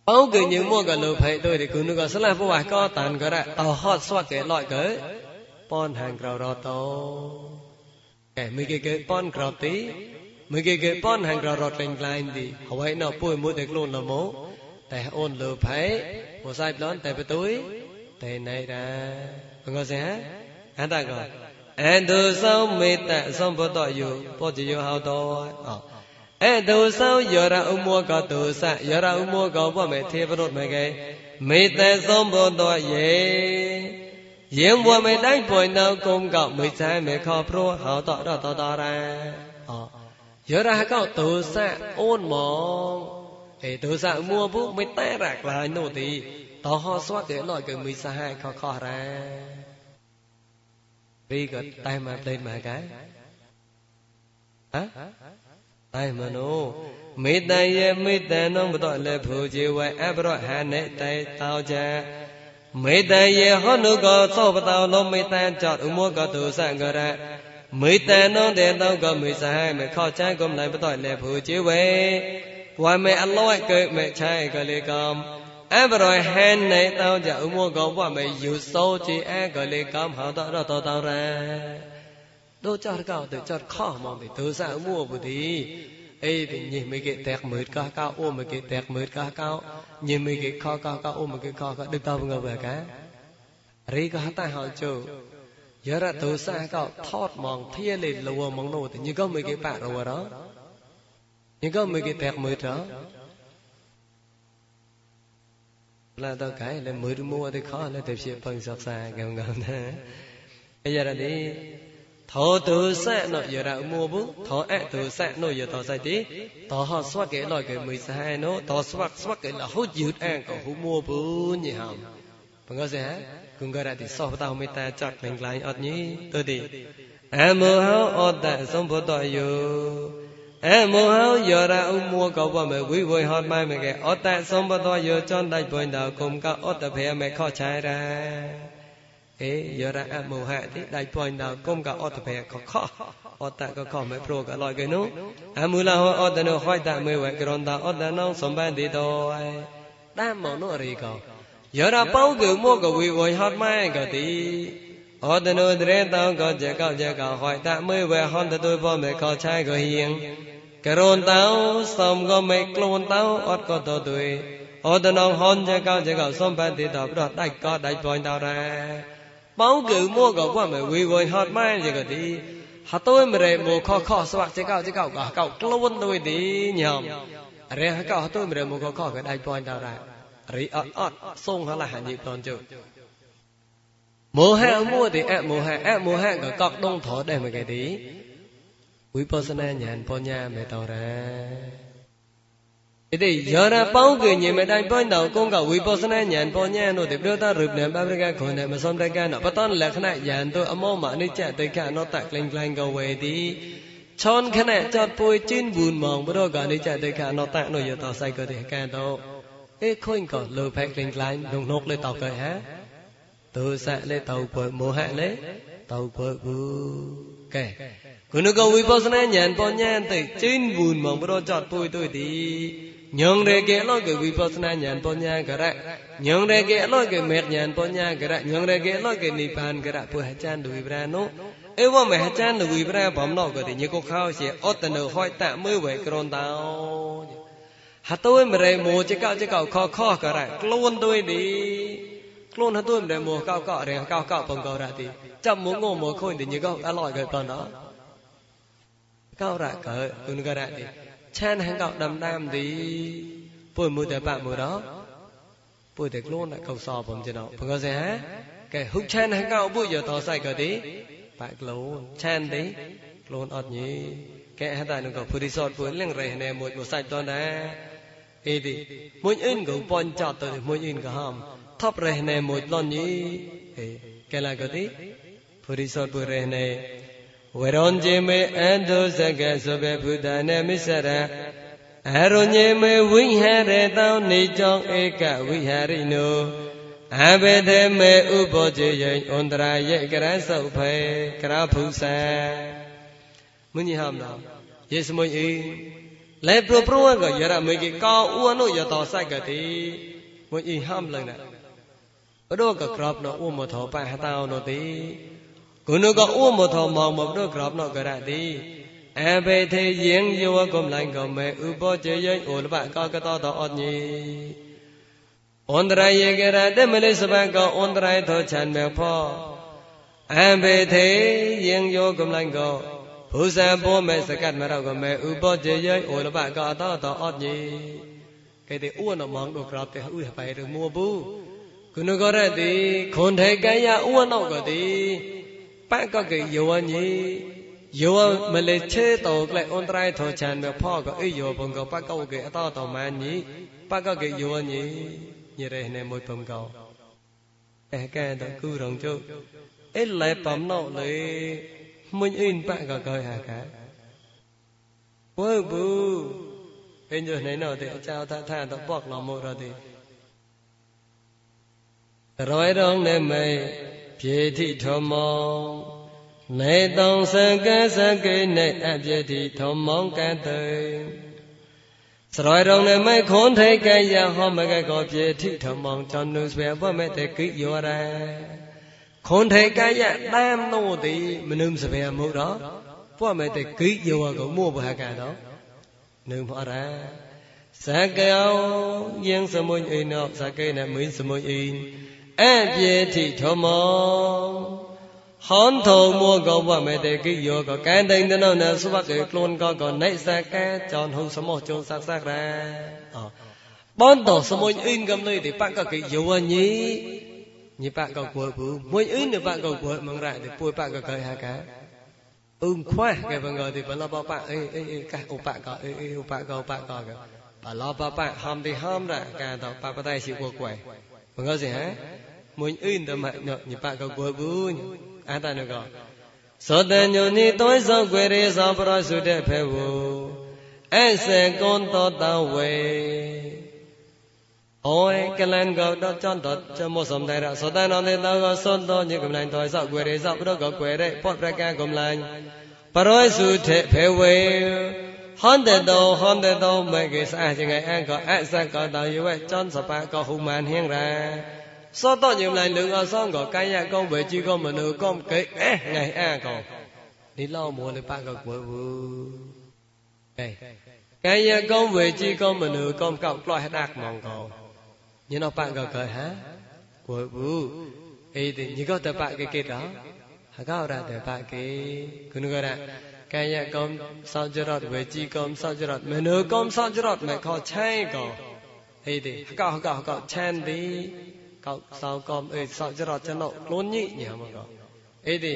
bao cái những mua cái lô phải tôi thì cứ nó có sla vô hoài có tàn cái đó tàu hot xoa cái loại cái pon hàng cầu rò cái mấy cái cái pon cầu tí mấy cái cái pon hàng cầu rò lành lành thì hỏi nó bôi mua được luôn là mố แต่โอนลือไผ่บ่ใส่ร้อนแต่ไปตุ้ยแต่ไหนดาบ่ก็เสียอันตะก็อันตุสมเมตตะสมบ่ต่ออยู่บ่จิโยหาวตออ๋อ ឯទោសោយោរឧមោកទោសយោរឧមោកបមេទេវរុទ្ធមកេមេតេសំបុតោយេយិមវមេដៃបុញណោគុំកោមិនចៃមេខោព្រោះហោតតតតរាអយោរកោទោសអូនមកឯទោសឧមោពុមេតេរក្លាញ់នោះទីតហោស្វាក់គេណោគឺមិនសាហាខខរាពីក៏តែមកផ្លេចមកកាហ៎ အိုင်မနောမေတ္တယမေတ္တနောမတော်လည်းဖူဇေဝအဘရောဟနေတေတောင်းချံမေတ္တယဟောနုကောသောပတောလောမေတ္တံကြောင့်ဥမောကတုစံကရမေတ္တနောတေတောကမေစဟမခောချံကုမနိုင်ပတော်လည်းဖူဇေဝဝမေအလောကမေချဲကလေကံអបរហេណៃតោចឧបមកោបមេយុសោជាអកលិកំហតរតតរៈ តោចរកោទៅចរខោមកទៅទើសាមួបុទីអេវិញិមិគេតែកមើលកោកោអូមិគេតែកមើលកោកោញិមិគេខោកោកោអូមិគេខោកោដឹកតងើបការីកោតាហោជោយរៈទោសាកោថតមកធៀលេលវមកនោះទៅញិកោមិគេបរវរញិកោមិគេតែកមើលតោလာတော့ခိုင်လေမွေးမှုဝတ်ခေါ်လေတဖြစ်ပုံဆောက်စားကောင်းကောင်းနာအဲ့ရတဲ့ thọ tự sẽ nó giờ đạo mua bú thọ ẹ tự sẽ nó giờ thọ sai tí. Thọ họ xóa cái loại cái mười sai nó thọ xóa xóa cái là hút dịu ăn còn hút mua bú như hầm bằng vâng, cái gì hả? Cùng đại thì so với mới ta chặt mình lại ọt nhí. Tôi đi. Em mua háo ọt đại xong bố tỏi yêu em mua háo giờ ra mua, cậu bà mẹ quý vui hót mai mẹ cái ọt đại xong bố tỏi yêu cho đại bồi đạo cùng các ọt tập hè mẹ khó trái ra. អេយរៈអមោហៈទីដៃពុញដល់គុំកអត់ប្រកខអត់តកខមិនព្រោះកឡយកេនោះអមូលហោអត់ណោហយតមេវក្រនតាអត់ណោសម្បានទីតោដាំមកនោះរីកោយរៈបោកុមកវិវយហត់ម៉ែកទីអត់ណោត្រេតោកចកចកហយតមេវហន្តទុយផងមេខឆៃកហៀងក្រនតោសំក៏មេខ្លួនតោអត់ក៏តទុយអត់ណោហនចកចកសម្បានទីតោប្រដៃក៏ដៃពុញតោរ៉ា ပေါင်းကူမောကဘွတ်မယ်ဝေဝဟတ်မိုင်းကြကတိဟတိုးမရေမောခောခောစဝတ်စကောက်စကောက်ကကောက်ကလဝန်းတို့ဒီညောင်ရေဟကောက်ဟတိုးမရေမောခောခောကဒိုင်ပွိုင်းတာရရီအတ်အတ်ဆုံးဟလာဟန်ကြီးတန်ကျု mô hạ mua thì ạ mô hạ ạ mô hạ có cọc đông thọ đây mà cái tí vipassana nhàn po nha mẹ tàu ra Iti yara pau ke nye me dai point dau kong ka vipassana nyan po nyan no te prota rup ne ba praka khon ne ma som dai ka no patan lakhana yan to amo ma ni cha te ka no ta kling kling go we ti chon khana chot pui chin bun mong bro ka ni cha te ka no ta no yo to sai ko te ka to e khoin ko lo phai kling kling nong nok le tau ka ha tu sa le tau po mo ha le tau po bu ke គុណកវិបស្សនាញាណបញ្ញាទៅចេញវូនមកប្រចតពុយទុយ 그누가 위파스나 냔번냔테 찐분 멍브로 잣 뿌이뚜이디 녕레게 로게 위파스나 냔번냔가라 녕레게 로게 메냔번냔가라 녕레게 로게 니반가라 부하찬 두위브라노 에워 메하찬 두위브라 범노거디 니고카오시 어떠노 호이따 무웨 그런다오 ហតុឯមរេមោចកចកខខករៈខ្លួនទុយនេះខ្លួនហតុឯមរេមោកកករៈកកបង្ករៈទីចាប់មងងមខុញទីញកអឡយកតណោ cao rạ cỡ un gà rạ đi chan hàng gạo đầm đam đi bùi mùi tế bạ mùi đó. Bùi tế luôn lại cầu sò bùm chứ nó bùi gà sẽ cái hút chan hàng gạo bùi giờ tỏ sai cỡ bạc lô chan đi luôn ọt nhí cái hát tại nó có phù đi sọt lên rầy nè mùi mùi sạch toàn đá ý đi mùi in gửi bọn chọt tới mùi in gửi hòm. Thấp rầy nè mùi lon nhí cái là cỡ đi phù đi sọt phù ဝရုံจิမေအန္တုစကသောဘေဘုဒ္ဓနေမိစရအရုညေမေဝိဟရေတောနေကြောင့်ဧကဝိဟာရိနောအဘေသေမေဥပောဇေယံဩန္တရာယေကရသုတ်ဖေကရဖုဆံမုညိဟမနာယေစမွိအေလေပရပရဝကယရမေကေကောဥဝနုယတောစိုက်ကတိမုညိဟမလနာဘဒုကကရပ်နောဥမထောပဟတောနောတိ គុណក៏អ៊ូមថមកមកប្រក្របណករៈទីអបេទេយិងយោកំឡៃកំមេឧបជយយអូលបកកតតអត់ញីអន្តរយេករៈតមលេសបកអន្តរយថឆានមេផអបេទេយិងយោកំឡៃកភូសពោមេសកាត់មរកមេឧបជយយអូលបកតតអត់ញីគេទេអ៊ូនមងដក្របទេអ៊ូបៃរមួប៊ូគុណក៏រៈទីខុនថេកាយអ៊ូណោក៏ទីပတ်ក៏គេយោញីយោមលេឆេតោ ba có cái yêu anh nhỉ? Yêu mà lấy chế tổ lại ôn trai thọ chán mà phò có ấy yêu cầu ba có cái to to mà nhỉ? Ba có cái yêu anh nhỉ? Như đây này mỗi bằng cầu. Ẻ cái đó cứ đồng chứ ấy lại bấm nọ lấy mình in ba có cái hà cả. Ôi bù. Bên giờ này nọ thì chào tha tha tao bọc lòng một rồi thì. Rồi đông này mày ပြေတိထောမောနေတောင်စကစကေနေအပြေတိထောမောကတေสรอยรองในไม่ขนไทยกายาหอมกะก็เปียทิธรรมองจอนนุสเปบ่แม่แต่กิโยระขนไทยกายะตามโนติมนุมสเปมุดอบ่แม่แต่กิโยก็มัวบ่หะกันดอนึงพอระสักเกเอายังสมุญอินอสักเกนะมึนสมุญอิน အပြေတိထောမောហនធមកវមេតេគិយោកកែតេតនោណសុវកេខ្លួនកកណៃសកែចនហុសមោជងសាក់សាក់រ៉ាបនតសមួយអ៊ីនកំលុយទីបាក់កកេយោញីញីបាក់កកួលពូមួយអ៊ីនបាក់កកួលមងរ៉ាទីពួយបាក់កកេហាកាអ៊ុំខ្វះកែបងទីបលបបាក់អេអេអេកាឧបកអេអេឧបកឧបកកបលបបាក់ហំទីហំរ៉ាកាតបបតៃសិវកួយបងសិហា muin in da ma no ni pa ka go bu ni ta no ko so te nyu ni toi so kwe re so pro su de phe wo an se kon to ta we ôi, cái lên gấu đó chọn đó cho một sớm thầy ra số tay nó nên tao có sơn to như cầm lành thôi sợ quê đấy sợ đó có quê đấy phật ra ca cầm lành. Bà rồi sự thể phê quê. Hôn đề đồ hôn đề đồ mấy cái xa, chỉ ngày ăn có ăn sang có đào như vậy chọn sập có hùng màn hiên ra so to nhiệm lại lượng ở son có cái nhà con về chi con mà nữ con kể ngày a à còn. Đi lo mua lại ba gật vừa vừa cái nhà con về chi con mà nữ con cọc loại đạt mong còn. Như nó bạn gật cười hả? Vừa vừa ấy thì như có thể bạn cái kia đó. Hả ra thể bạn cái cứ nữa cái nhà con sao chưa đọt về chi con sao chưa đọt mà nữ con sao chưa đọt mà khó chay còn. Ấy thì, hả có hả có, hả đi. កោកសោកោមអេសោចរចណោខ្លួនញីញ៉ាំមកអេទី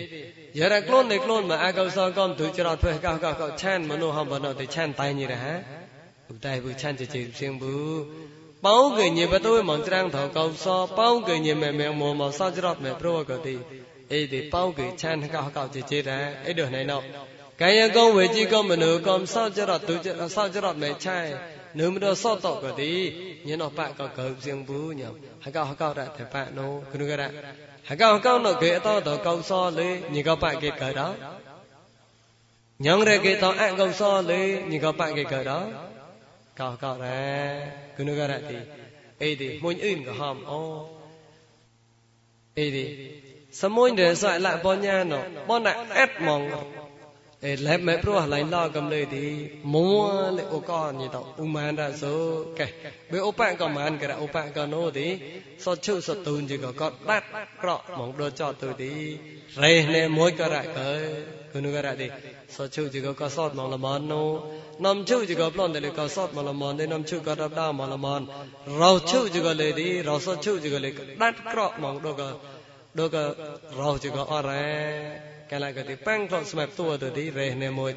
យារខ្លួននេះខ្លួនមកអកោសោកោមទុចរធ្វើកោកោកោឆានមនុហំបណោទៅឆានតៃញីរហ่าឧបតៃបុឆានចេចេសិងបុប៉ោងកញិបតោមងច្រាំងថោកោសោប៉ោងកញិមេមេមមសោចរមេប្រវកតិអេទីប៉ោងកឆានកោកោចេចេរហ่าអេដូចណៃណោកាយកោវេជីកោមនុកោមសោចរទុចរសោចរមេឆាននុមរសតកតិញិណោបកកោសិងបុញោ hắc cao hắc cao ra thể phạ nô cái ra hắc cao hắc cao nó kệ to tờ câu so lấy nhìn cao bạn kệ cờ đó. Nhận ra kệ to ăn câu so lấy nhìn cao bạn kệ cờ đó. Cao cao ra cái ra thì ấy thì muốn in cái hòm ô. Ấy thì sao muốn để dạy lại bao nha nó bao nặng ép mong အဲလက်မဲ့ပရောဟလိုင်းလာကမလေတီမွန်းလေအကောနေတော့ဥမန္တဆိုကဲဘေဥပန်ကမန်ကရဥပန်ကနိုတီစောချုစတုန်ကြီးကကတတ်ကော့မောင်တော့ကြော့တူတီရေနေမွိကရကဲခုနကရတီစောချုကြီးကကစော့မောင်လမနိုนำชื่อจิกปล้นเดลกสอดมลมอนได้นำชื่อกระด้ามลมอนเราชื่อจิกเลยดีเราสอดชื่อจิกเลยดัดกรอบมองดูก็ดูก็เราจิกอะไร ក៏លេដាត់ក្រក់មកដល់ក៏ដល់ក៏រោជីក៏អរ៉ែកលកតិប៉ាំងក្លោកស្មាប់ទួទៅទីរេណេមួយ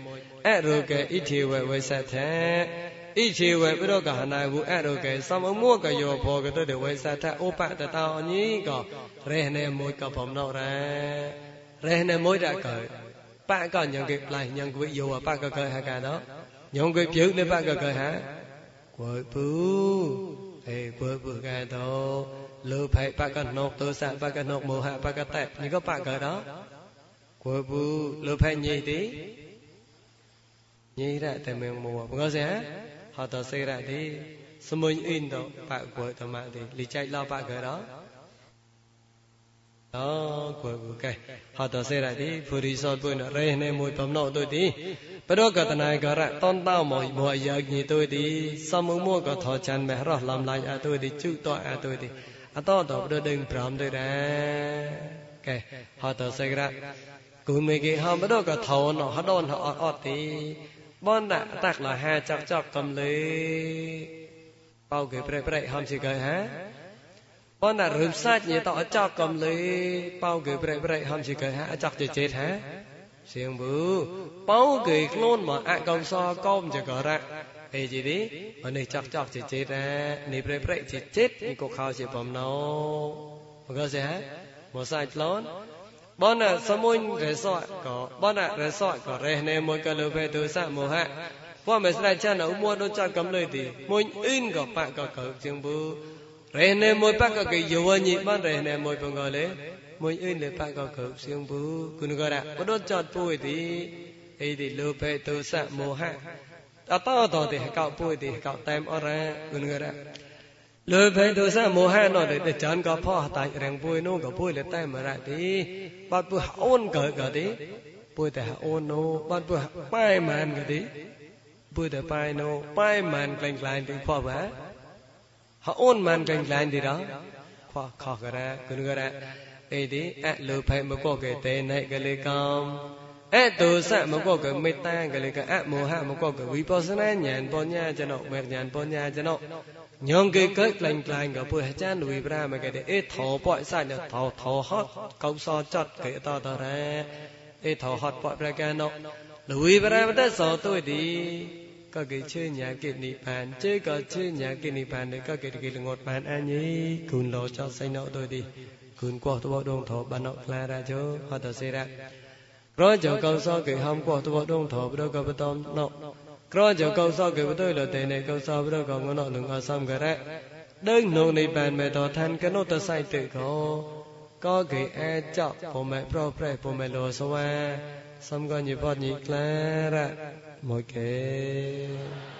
អរុកេអ៊ីធីវេវេសថេអ៊ីធីវេប្រកហណាវអរុកេសមមួកយោភោកទៅវេសថឧបតតោញីក៏រេណេមួយក៏បំណោរ៉ែរេណេមួយដាក់កើប៉ក៏ញងគេផ្លៃញងគួយយោប៉ក៏កើហកាដោញងគួយပြုលេប៉ក៏កើហាគួយពូអេគួយពូកែដោលើផៃប៉ក៏ណុកទោសៈប៉ក៏ណុកមោហៈប៉ក៏តែនេះក៏ប៉ក៏ដោគួ ဝပုလုဖက်ညိတိညိရတမေမောဘုရားဆရာဟောတော်စေရတိစမုန်အင်းတော့ပါကွယ်တမတိလိကြိုက်လောက်ပါကြတော့တော့ကွယ်ကိုကဲဟောတော်စေရတိဖူရီစောပွင့်တော့ရဲနေမှုသမနောတို့တိပရောကတနာကရတန်တောမောမောအယာကြီးတို့တိစမုန်မောကထောချန်မဲရောလမ်လိုက်အတို့တိကျုတော့အတို့တိအတော့တော့ပရဒိန်ဗြဟ္မတို့ရဲကဲဟောတော်စေရတိ គុណមេគេហមរក៏ថោណហដនអត់អត់ទីបនដាក់តាក់លហាចកចកកំលេបោគេប្រេប្រេហមសិកែហាប៉ុន្តែរឹមសាច់ញីតអចកកំលេប៉ោគេប្រេប្រេហំជីកែហាអចកចេចេតហាសៀងប៊ូប៉ោគេខ្លួនមកអកុសលកុំចករៈអេជីទីអនេះចកចកចេចេតហានេះប្រេប្រេចេចេតនេះក៏ខោជាបំណោមកសិហាមកសាច់ខ្លួន បនសមុញរសអក៏បនរសអក៏រេះណែមួយកលុបេទុសមោហៈពួកមិនស្ដាច់ចានឧមោដូចចកកំលេទីមុញអ៊ីនក៏បាក់ក៏កើជាងប៊ូ rehne moy pak ka yawanyi ban rehne moy pangale moy ơi le pak ka khâu siang bu kunugara kodot chot puy ti ei ti lo pe to sa moha ta ta to ti ka puy ti ka tam ora kunugara lo pe to sa moha no de chan ka pho tai rang puy no ka puy le tam ra ti pat pu on ka ka ti puy ta on លើភ័យទោសៈមោហៈណោះតែចានក៏ផោះតៃរាំងពួយនោះក៏ពួយលតែមរៈទីបាត់ពុះអូនក៏ក៏ទីពួយតែអូននោះបាត់ពុះប៉ែម៉ានក៏ទីពួយតែប៉ែនោះប៉ែម៉ានក្លែងក្លាយទីផោះបាហអូនម៉ានក្លែងក្លាយទីដល់ផោះខោះក៏រ៉គុនក៏រ៉អីទីអលើភ័យមកក៏តែណៃក៏លេកំអតុសៈមកក៏មេត្តាក៏លេកអមោហៈមកក៏វិបស្សនាញ្ញានបញ្ញាចំណោមេញ្ញានបញ្ញាចំណោ nhưng cái kết lành lành ở bữa chán đùi ra mà cái để ít thọ sai là thọ thọ hót công so chót cái to to ra. Ít thọ hót bọi ra cái nó đùi ra mà đã sợ tôi đi. Có cái chơi nhà kịp nị bàn chơi có chơi nhà kịp nị bàn đấy, có cái cái ngột bàn anh ấy cùn lò cho say nọ tôi đi. Cùn qua tôi bỏ đông thọ bàn nọ la ra chứ họ tờ ra. Rồi chỗ câu so cái hôm qua tôi bỏ đông thọ đâu có bê tông nọ. ក្រចកោសកេបទុយលតេនេកោសបរកងណោលងអសំករៈដឹងនងនិបានមេតឋានកណុតសៃតិកោក៏គេអាចចប់ពុំមែប្រប្រែពុំមែលោសវ៉ាសំកញិបតញិក្លារៈមួយគេ